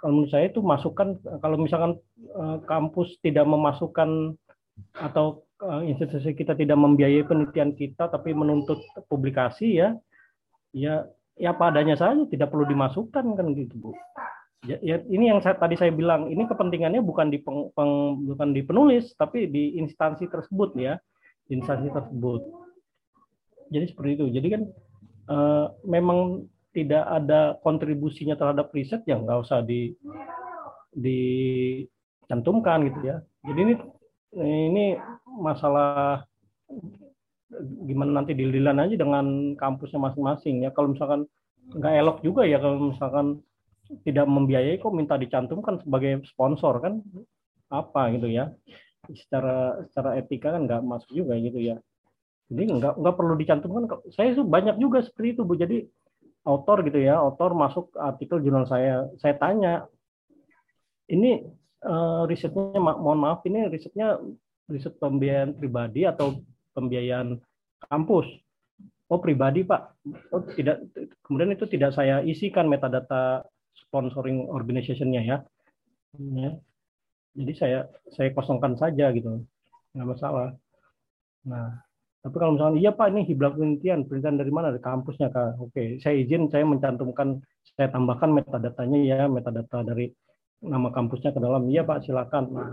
Kalau menurut saya itu masukkan kalau misalkan uh, kampus tidak memasukkan atau uh, institusi kita tidak membiayai penelitian kita tapi menuntut publikasi ya ya ya padanya saja tidak perlu dimasukkan kan gitu bu ya, ya ini yang saya, tadi saya bilang ini kepentingannya bukan di peng, peng, bukan di penulis tapi di instansi tersebut ya. Instansi tersebut. Jadi seperti itu. Jadi kan uh, memang tidak ada kontribusinya terhadap riset yang nggak usah di dicantumkan gitu ya. Jadi ini ini masalah gimana nanti dililan aja dengan kampusnya masing-masing ya. Kalau misalkan nggak elok juga ya. Kalau misalkan tidak membiayai kok minta dicantumkan sebagai sponsor kan apa gitu ya secara secara etika kan nggak masuk juga gitu ya jadi nggak nggak perlu dicantumkan saya itu banyak juga seperti itu bu jadi autor gitu ya autor masuk artikel jurnal saya saya tanya ini uh, risetnya mohon maaf ini risetnya riset pembiayaan pribadi atau pembiayaan kampus. Oh pribadi Pak. Oh tidak. Kemudian itu tidak saya isikan metadata sponsoring organization-nya ya. ya. Jadi saya saya kosongkan saja gitu, nggak masalah. Nah, tapi kalau misalnya iya Pak ini hiblah penelitian, penelitian dari mana? Dari kampusnya Kak. Oke, saya izin saya mencantumkan, saya tambahkan metadatanya ya, metadata dari nama kampusnya ke dalam. Iya Pak, silakan. Nah,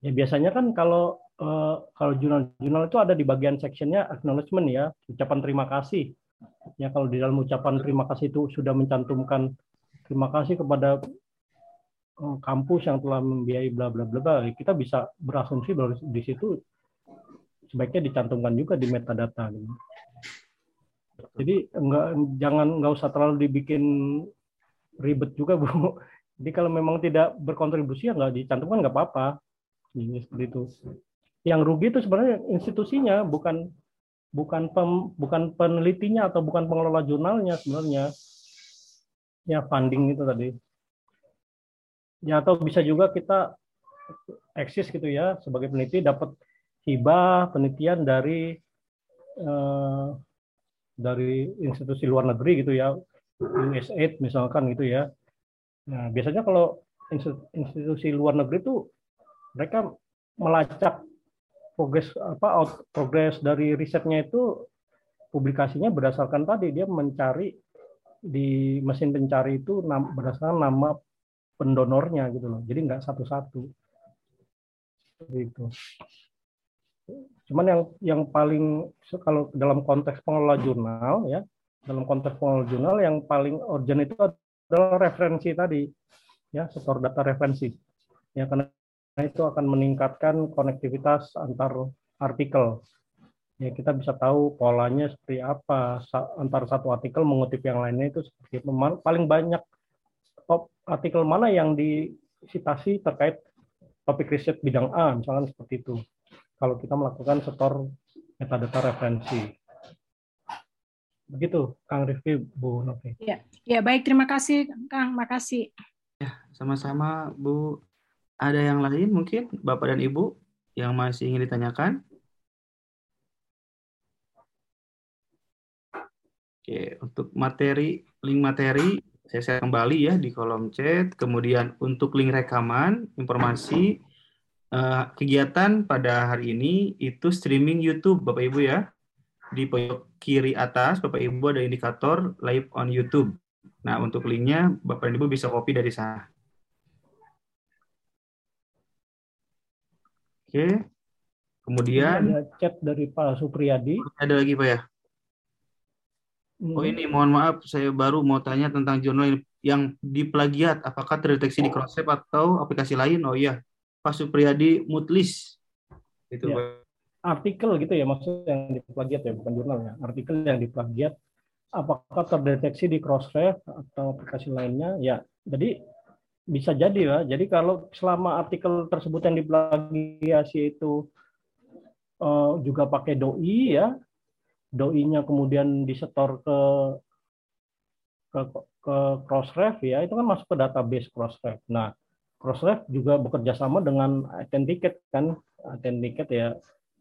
ya biasanya kan kalau uh, kalau jurnal-jurnal itu ada di bagian sectionnya acknowledgement ya, ucapan terima kasih. Ya kalau di dalam ucapan terima kasih itu sudah mencantumkan terima kasih kepada uh, kampus yang telah membiayai bla bla bla bla, kita bisa berasumsi bahwa di situ sebaiknya dicantumkan juga di metadata. Gitu. Jadi enggak jangan nggak usah terlalu dibikin ribet juga bu. Jadi kalau memang tidak berkontribusi ya nggak dicantumkan nggak apa-apa. Ini seperti itu. Yang rugi itu sebenarnya institusinya bukan bukan pem, bukan penelitinya atau bukan pengelola jurnalnya sebenarnya. Ya funding itu tadi. Ya atau bisa juga kita eksis gitu ya sebagai peneliti dapat hibah penelitian dari eh, dari institusi luar negeri gitu ya, USAID misalkan gitu ya. Nah, biasanya kalau institusi luar negeri itu mereka melacak progres apa progres dari risetnya itu publikasinya berdasarkan tadi dia mencari di mesin pencari itu berdasarkan nama pendonornya gitu loh. Jadi nggak satu-satu. Itu. Cuman yang yang paling kalau dalam konteks pengelola jurnal ya, dalam konteks pengelola jurnal yang paling urgent itu adalah referensi tadi ya, setor data referensi. Ya karena itu akan meningkatkan konektivitas antar artikel. Ya kita bisa tahu polanya seperti apa antar satu artikel mengutip yang lainnya itu seperti apa. Paling banyak top artikel mana yang disitasi terkait topik riset bidang A misalnya seperti itu kalau kita melakukan setor metadata referensi. Begitu, Kang Rifki, Bu Novi. Ya, ya baik. Terima kasih, Kang. Makasih. Ya, sama-sama, Bu. Ada yang lain mungkin, Bapak dan Ibu, yang masih ingin ditanyakan? Oke, untuk materi, link materi, saya share kembali ya di kolom chat. Kemudian untuk link rekaman, informasi, uh, kegiatan pada hari ini itu streaming YouTube Bapak Ibu ya. Di pojok kiri atas Bapak Ibu ada indikator live on YouTube. Nah, untuk linknya Bapak Ibu bisa copy dari sana. Oke. Kemudian ada chat dari Pak Supriyadi. Ada lagi Pak ya? Oh ini mohon maaf saya baru mau tanya tentang jurnal yang diplagiat apakah terdeteksi di Crossref atau aplikasi lain? Oh iya, Pak Supriyadi Mutlis. Itu ya. artikel gitu ya maksudnya yang diplagiat ya bukan jurnal ya. Artikel yang diplagiat apakah terdeteksi di Crossref atau aplikasi lainnya? Ya, jadi bisa jadi ya. Jadi kalau selama artikel tersebut yang diplagiasi itu uh, juga pakai doi ya, doi-nya kemudian disetor ke ke ke Crossref ya, itu kan masuk ke database Crossref. Nah, Crossref juga bekerja sama dengan Authenticated kan. Authenticated ya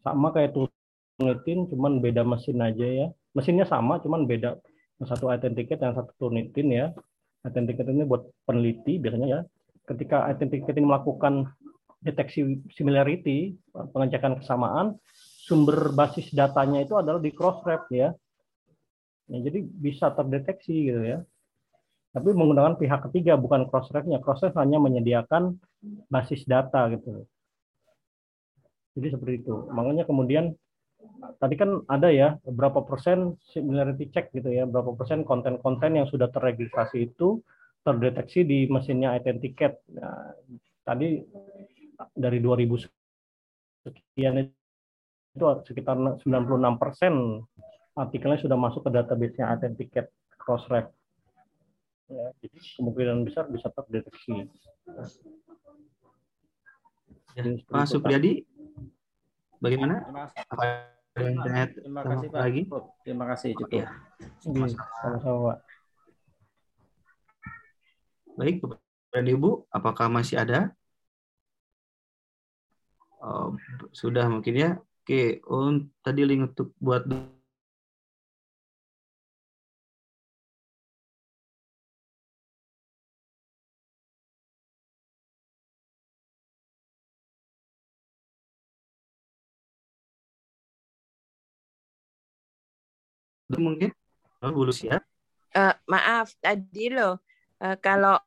sama kayak Turnitin cuman beda mesin aja ya. Mesinnya sama cuman beda. Satu Authenticated yang satu Turnitin ya. Authenticated ini buat peneliti biasanya ya. Ketika Authenticated ini melakukan deteksi similarity, pengecekan kesamaan, sumber basis datanya itu adalah di Crossref ya. ya jadi bisa terdeteksi gitu ya tapi menggunakan pihak ketiga bukan crossref-nya. Crossref hanya menyediakan basis data gitu. Jadi seperti itu. Makanya kemudian tadi kan ada ya berapa persen similarity check gitu ya, berapa persen konten-konten yang sudah terregistrasi itu terdeteksi di mesinnya Authenticate. Nah, tadi dari 2000 sekian itu sekitar 96 persen artikelnya sudah masuk ke database-nya Authenticate Crossref ya, jadi kemungkinan besar bisa terdeteksi. Ya, Pak Supriyadi, bagaimana? Apa internet Terima kasih Pak. Lagi? Terima kasih cukup. Ya. Sama-sama Pak. Baik, Bapak dan Ibu, apakah masih ada? Oh, sudah mungkin ya. Oke, untuk tadi link untuk buat mungkin oh, Bu Lucia uh, maaf tadi loh uh, kalau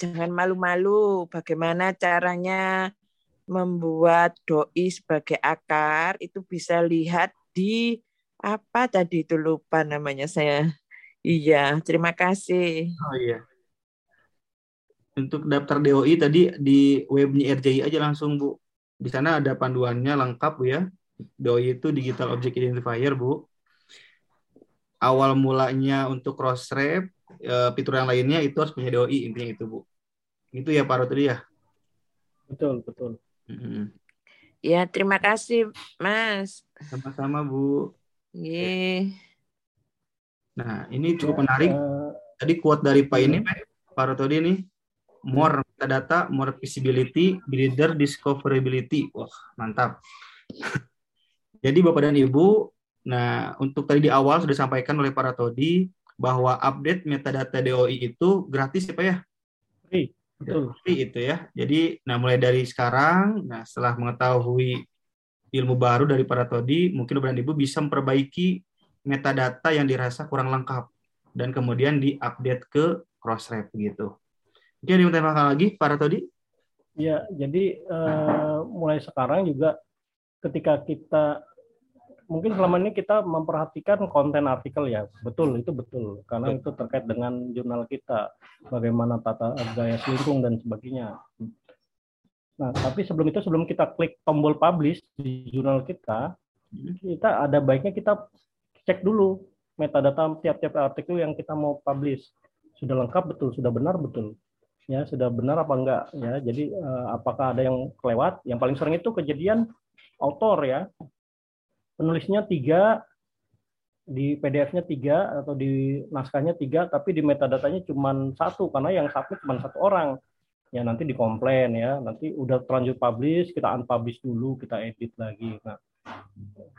jangan malu-malu. Bagaimana caranya membuat doi sebagai akar itu bisa lihat di apa tadi itu lupa namanya saya. Iya, terima kasih. Oh iya. Untuk daftar DOI tadi di webnya RJI aja langsung Bu. Di sana ada panduannya lengkap Bu ya. DOI itu Digital Object Identifier Bu. Awal mulanya untuk cross ref, eh, fitur yang lainnya itu harus punya DOI intinya itu Bu. Itu ya Pak tadi ya. Betul betul. Ya terima kasih Mas. Sama-sama Bu. Yeah. Nah ini cukup menarik. Eh, tadi quote dari Pak ini Pak Rotodi ini more metadata, more visibility, builder discoverability. Wah, mantap. (laughs) Jadi Bapak dan Ibu, nah untuk tadi di awal sudah disampaikan oleh para Todi bahwa update metadata DOI itu gratis ya Pak ya? Betul. Free itu ya. Jadi nah mulai dari sekarang, nah setelah mengetahui ilmu baru dari para Todi, mungkin Bapak dan Ibu bisa memperbaiki metadata yang dirasa kurang lengkap dan kemudian diupdate ke Crossref gitu. Mungkin ada yang tambahkan lagi, para Todi? Ya, jadi uh, mulai sekarang juga ketika kita mungkin selama ini kita memperhatikan konten artikel ya, betul itu betul. Karena betul. itu terkait dengan jurnal kita, bagaimana tata gaya selingkung dan sebagainya. Nah, tapi sebelum itu sebelum kita klik tombol publish di jurnal kita, hmm. kita ada baiknya kita cek dulu metadata tiap-tiap artikel yang kita mau publish. Sudah lengkap betul, sudah benar betul. Ya sudah benar apa enggak? Ya jadi uh, apakah ada yang kelewat? Yang paling sering itu kejadian autor ya penulisnya tiga di PDF-nya tiga atau di naskahnya tiga tapi di metadatanya cuma satu karena yang satu cuma satu orang. Ya nanti dikomplain ya. Nanti udah terlanjur publish kita unpublish dulu kita edit lagi. Nah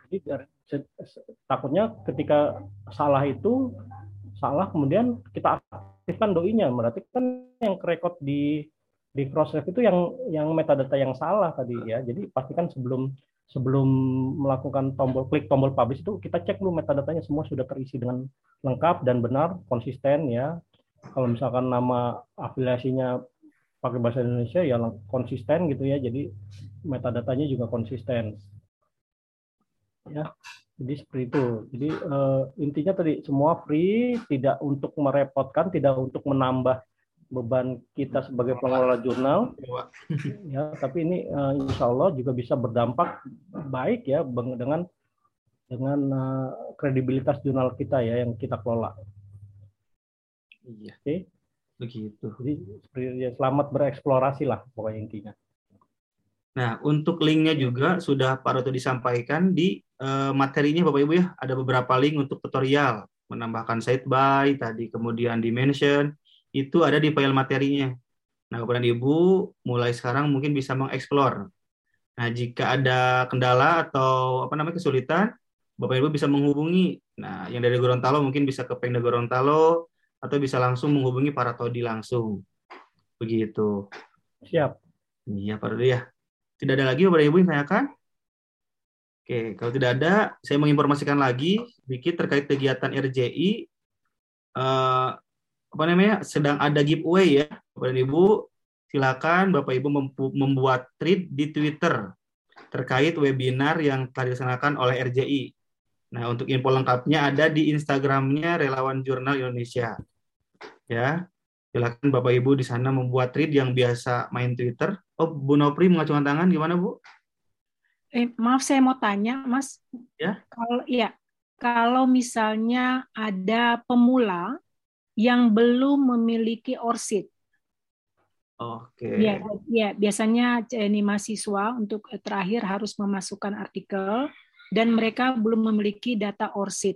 jadi takutnya ketika salah itu salah kemudian kita aktifkan doinya. Berarti kan yang record di di crossref itu yang yang metadata yang salah tadi ya. Jadi pastikan sebelum sebelum melakukan tombol klik tombol publish itu kita cek dulu metadatanya semua sudah terisi dengan lengkap dan benar konsisten ya. Kalau misalkan nama afiliasinya pakai bahasa Indonesia ya konsisten gitu ya. Jadi metadatanya juga konsisten. Ya jadi seperti itu. Jadi uh, intinya tadi semua free, tidak untuk merepotkan, tidak untuk menambah beban kita sebagai pengelola jurnal. (laughs) ya, tapi ini uh, insya Allah juga bisa berdampak baik ya dengan dengan uh, kredibilitas jurnal kita ya yang kita kelola. Iya. Oke. Okay. Begitu. Jadi ya, selamat bereksplorasi lah pokoknya intinya. Nah, untuk linknya juga sudah Pak Roto disampaikan di uh, materinya Bapak Ibu ya. Ada beberapa link untuk tutorial, menambahkan site by tadi, kemudian dimension, itu ada di file materinya. Nah, Bapak dan Ibu mulai sekarang mungkin bisa mengeksplor. Nah, jika ada kendala atau apa namanya kesulitan, Bapak Ibu bisa menghubungi. Nah, yang dari Gorontalo mungkin bisa ke Pengda Gorontalo atau bisa langsung menghubungi para todi langsung. Begitu. Siap. Iya, Pak Rudi ya. Tidak ada lagi Bapak Ibu yang tanyakan? Oke, kalau tidak ada, saya menginformasikan lagi sedikit terkait kegiatan RJI. Uh, eh, apa namanya? Sedang ada giveaway ya, Bapak Ibu. Silakan Bapak Ibu membuat tweet di Twitter terkait webinar yang telah dilaksanakan oleh RJI. Nah, untuk info lengkapnya ada di Instagramnya Relawan Jurnal Indonesia. Ya, silakan Bapak Ibu di sana membuat tweet yang biasa main Twitter Oh, Bu Nopri mengacungkan tangan gimana, Bu? Eh, maaf saya mau tanya, Mas. Ya. Kalau ya, kalau misalnya ada pemula yang belum memiliki orsid. Oke. Okay. Ya, ya, biasanya ini mahasiswa untuk terakhir harus memasukkan artikel dan mereka belum memiliki data orsid.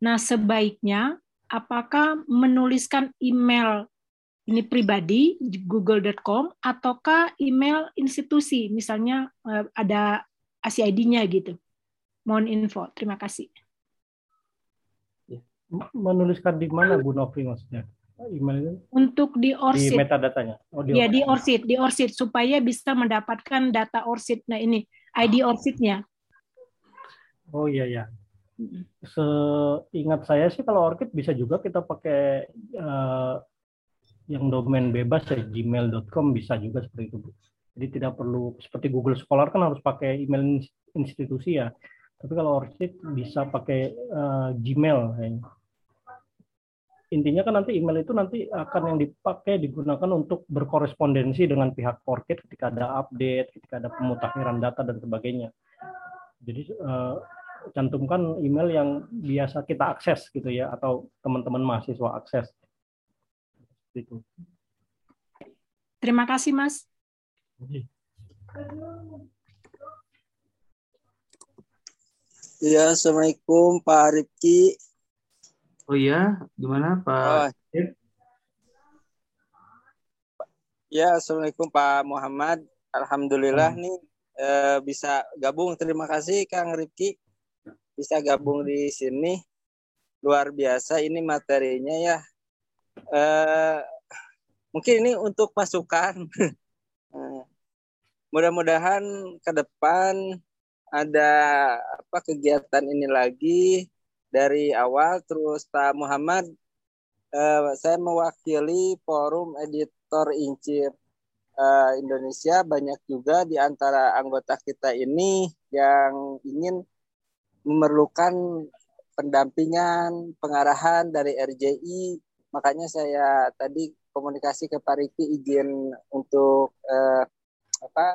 Nah, sebaiknya apakah menuliskan email ini pribadi google.com ataukah email institusi misalnya eh, ada ACID-nya gitu. Mohon info. Terima kasih. Menuliskan di mana Bu Novi maksudnya? Email Untuk di ORSID. Di metadatanya. Oh, di ya, di ORSID, di ORSID supaya bisa mendapatkan data ORSID. Nah, ini ID ORSID-nya. Oh iya ya. Seingat saya sih kalau ORCID bisa juga kita pakai uh, yang domain bebas ya gmail.com bisa juga seperti itu. Jadi tidak perlu seperti Google Scholar kan harus pakai email institusi ya. Tapi kalau Orchid bisa pakai uh, Gmail. Ya. Intinya kan nanti email itu nanti akan yang dipakai digunakan untuk berkorespondensi dengan pihak Orchid ketika ada update, ketika ada pemutakhiran data dan sebagainya. Jadi uh, cantumkan email yang biasa kita akses gitu ya atau teman-teman mahasiswa akses. Itu. Terima kasih Mas. Iya, Assalamualaikum Pak Rifki. Oh iya, gimana Pak? Oh. Ya, Assalamualaikum Pak Muhammad. Alhamdulillah hmm. nih eh, bisa gabung. Terima kasih Kang Rifki bisa gabung di sini. Luar biasa ini materinya ya. Eh, mungkin ini untuk pasukan. (laughs) Eh, mudah-mudahan ke depan ada apa kegiatan ini lagi dari awal terus Pak Muhammad eh, saya mewakili forum editor incip eh, Indonesia banyak juga di antara anggota kita ini yang ingin memerlukan pendampingan, pengarahan dari RJI. Makanya saya tadi komunikasi ke Pak Riki izin untuk eh, apa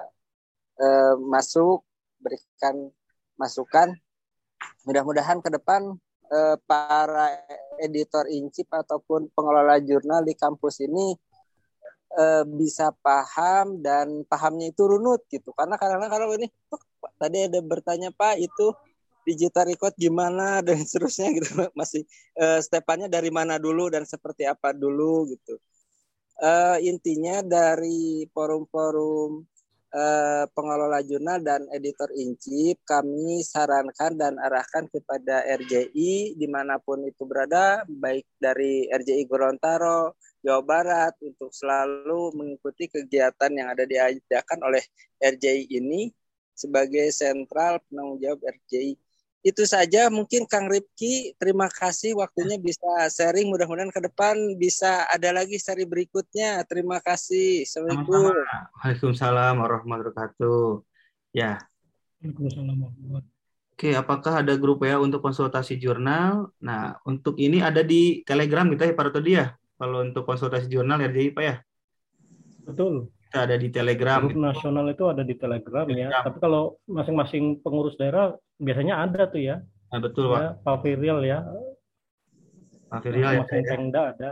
eh, masuk berikan masukan. Mudah-mudahan ke depan eh, para editor incip ataupun pengelola jurnal di kampus ini eh, bisa paham dan pahamnya itu runut gitu. Karena kadang-kadang kalau ini tadi ada bertanya Pak itu digital record gimana (laughs) dan seterusnya gitu masih uh, stepannya dari mana dulu dan seperti apa dulu gitu uh, intinya dari forum-forum uh, pengelola jurnal dan editor incip kami sarankan dan arahkan kepada RJI di mana pun itu berada baik dari RJI Gorontalo Jawa Barat untuk selalu mengikuti kegiatan yang ada diadakan oleh RJI ini sebagai sentral penanggung jawab RJI itu saja. Mungkin Kang Ripki terima kasih waktunya bisa sharing. Mudah-mudahan ke depan bisa ada lagi seri berikutnya. Terima kasih. Assalamualaikum. Waalaikumsalam warahmatullahi wabarakatuh. Ya. Oke, apakah ada grup ya untuk konsultasi jurnal? Nah, untuk ini ada di Telegram kita ya, Pak Rotodi ya? Kalau untuk konsultasi jurnal RJI, Pak ya? Betul ada di Telegram. Grup nasional itu ada di Telegram, ya. Telegram. ya. Tapi kalau masing-masing pengurus daerah biasanya ada tuh ya. Nah, betul, ya, Pak. Pak Firil ya. Pak Firil ya. Masing Pengda ada.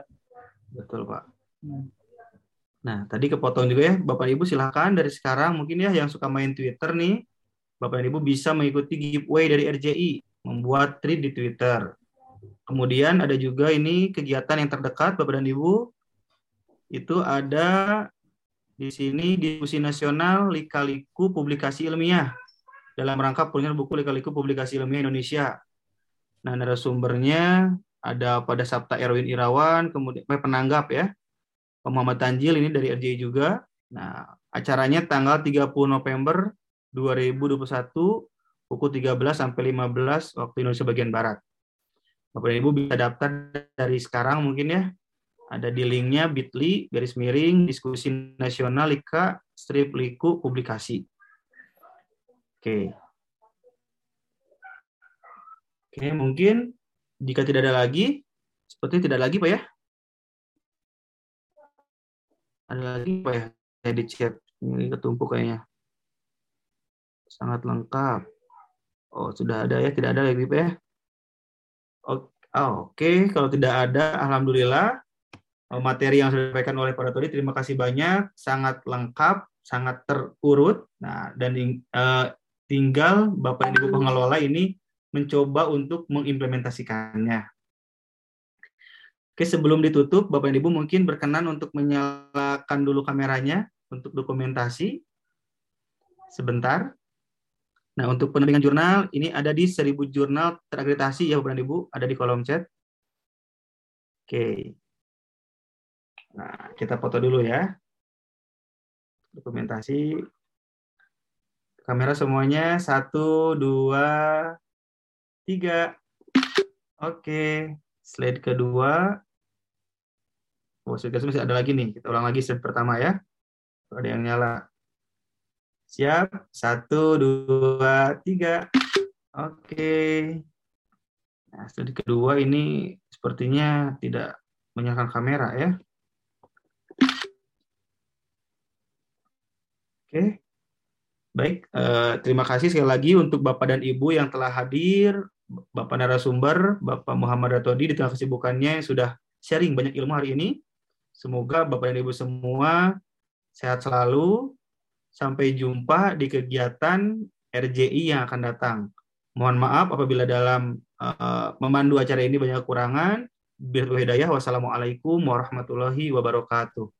Betul, Pak. Hmm. Nah, tadi kepotong juga ya. Bapak Ibu silahkan dari sekarang mungkin ya yang suka main Twitter nih, Bapak Ibu bisa mengikuti giveaway dari RJI, membuat tweet di Twitter. Kemudian ada juga ini kegiatan yang terdekat Bapak dan Ibu. Itu ada di sini diskusi nasional Lika-Liku Publikasi Ilmiah dalam rangka penulisan buku Lika-Liku Publikasi Ilmiah Indonesia. Nah, narasumbernya ada pada Sabta Erwin Irawan, kemudian eh, penanggap ya, Muhammad Tanjil ini dari RJI juga. Nah, acaranya tanggal 30 November 2021 pukul 13 sampai 15 waktu Indonesia bagian barat. Bapak Ibu bisa daftar dari sekarang mungkin ya ada di linknya bit.ly garis miring diskusi nasional Lika strip liku publikasi. Oke. Oke, mungkin jika tidak ada lagi, seperti tidak lagi Pak ya? Ada lagi Pak ya? Saya di chat. Ini ketumpuk kayaknya. Sangat lengkap. Oh, sudah ada ya? Tidak ada lagi Pak ya? Oh, Oke, okay. kalau tidak ada, Alhamdulillah materi yang sudah disampaikan oleh Pak Todi. Terima kasih banyak, sangat lengkap, sangat terurut. Nah, dan uh, tinggal Bapak Ibu pengelola ini mencoba untuk mengimplementasikannya. Oke, sebelum ditutup, Bapak Ibu mungkin berkenan untuk menyalakan dulu kameranya untuk dokumentasi. Sebentar. Nah, untuk penerbingan jurnal, ini ada di 1000 jurnal terakreditasi ya Bapak Ibu, ada di kolom chat. Oke. Nah, kita foto dulu ya. Dokumentasi. Kamera semuanya. Satu, dua, tiga. Oke. Slide kedua. Oh, masih ada lagi nih. Kita ulang lagi set pertama ya. Ada yang nyala. Siap? Satu, dua, tiga. Oke. Nah, studi kedua ini sepertinya tidak menyalakan kamera ya. Oke. Baik, eh, terima kasih sekali lagi untuk Bapak dan Ibu yang telah hadir, Bapak narasumber, Bapak Muhammad Ratodi di tengah kesibukannya yang sudah sharing banyak ilmu hari ini. Semoga Bapak dan Ibu semua sehat selalu. Sampai jumpa di kegiatan RJI yang akan datang. Mohon maaf apabila dalam uh, memandu acara ini banyak kekurangan. Biar hidayah. Wassalamualaikum warahmatullahi wabarakatuh.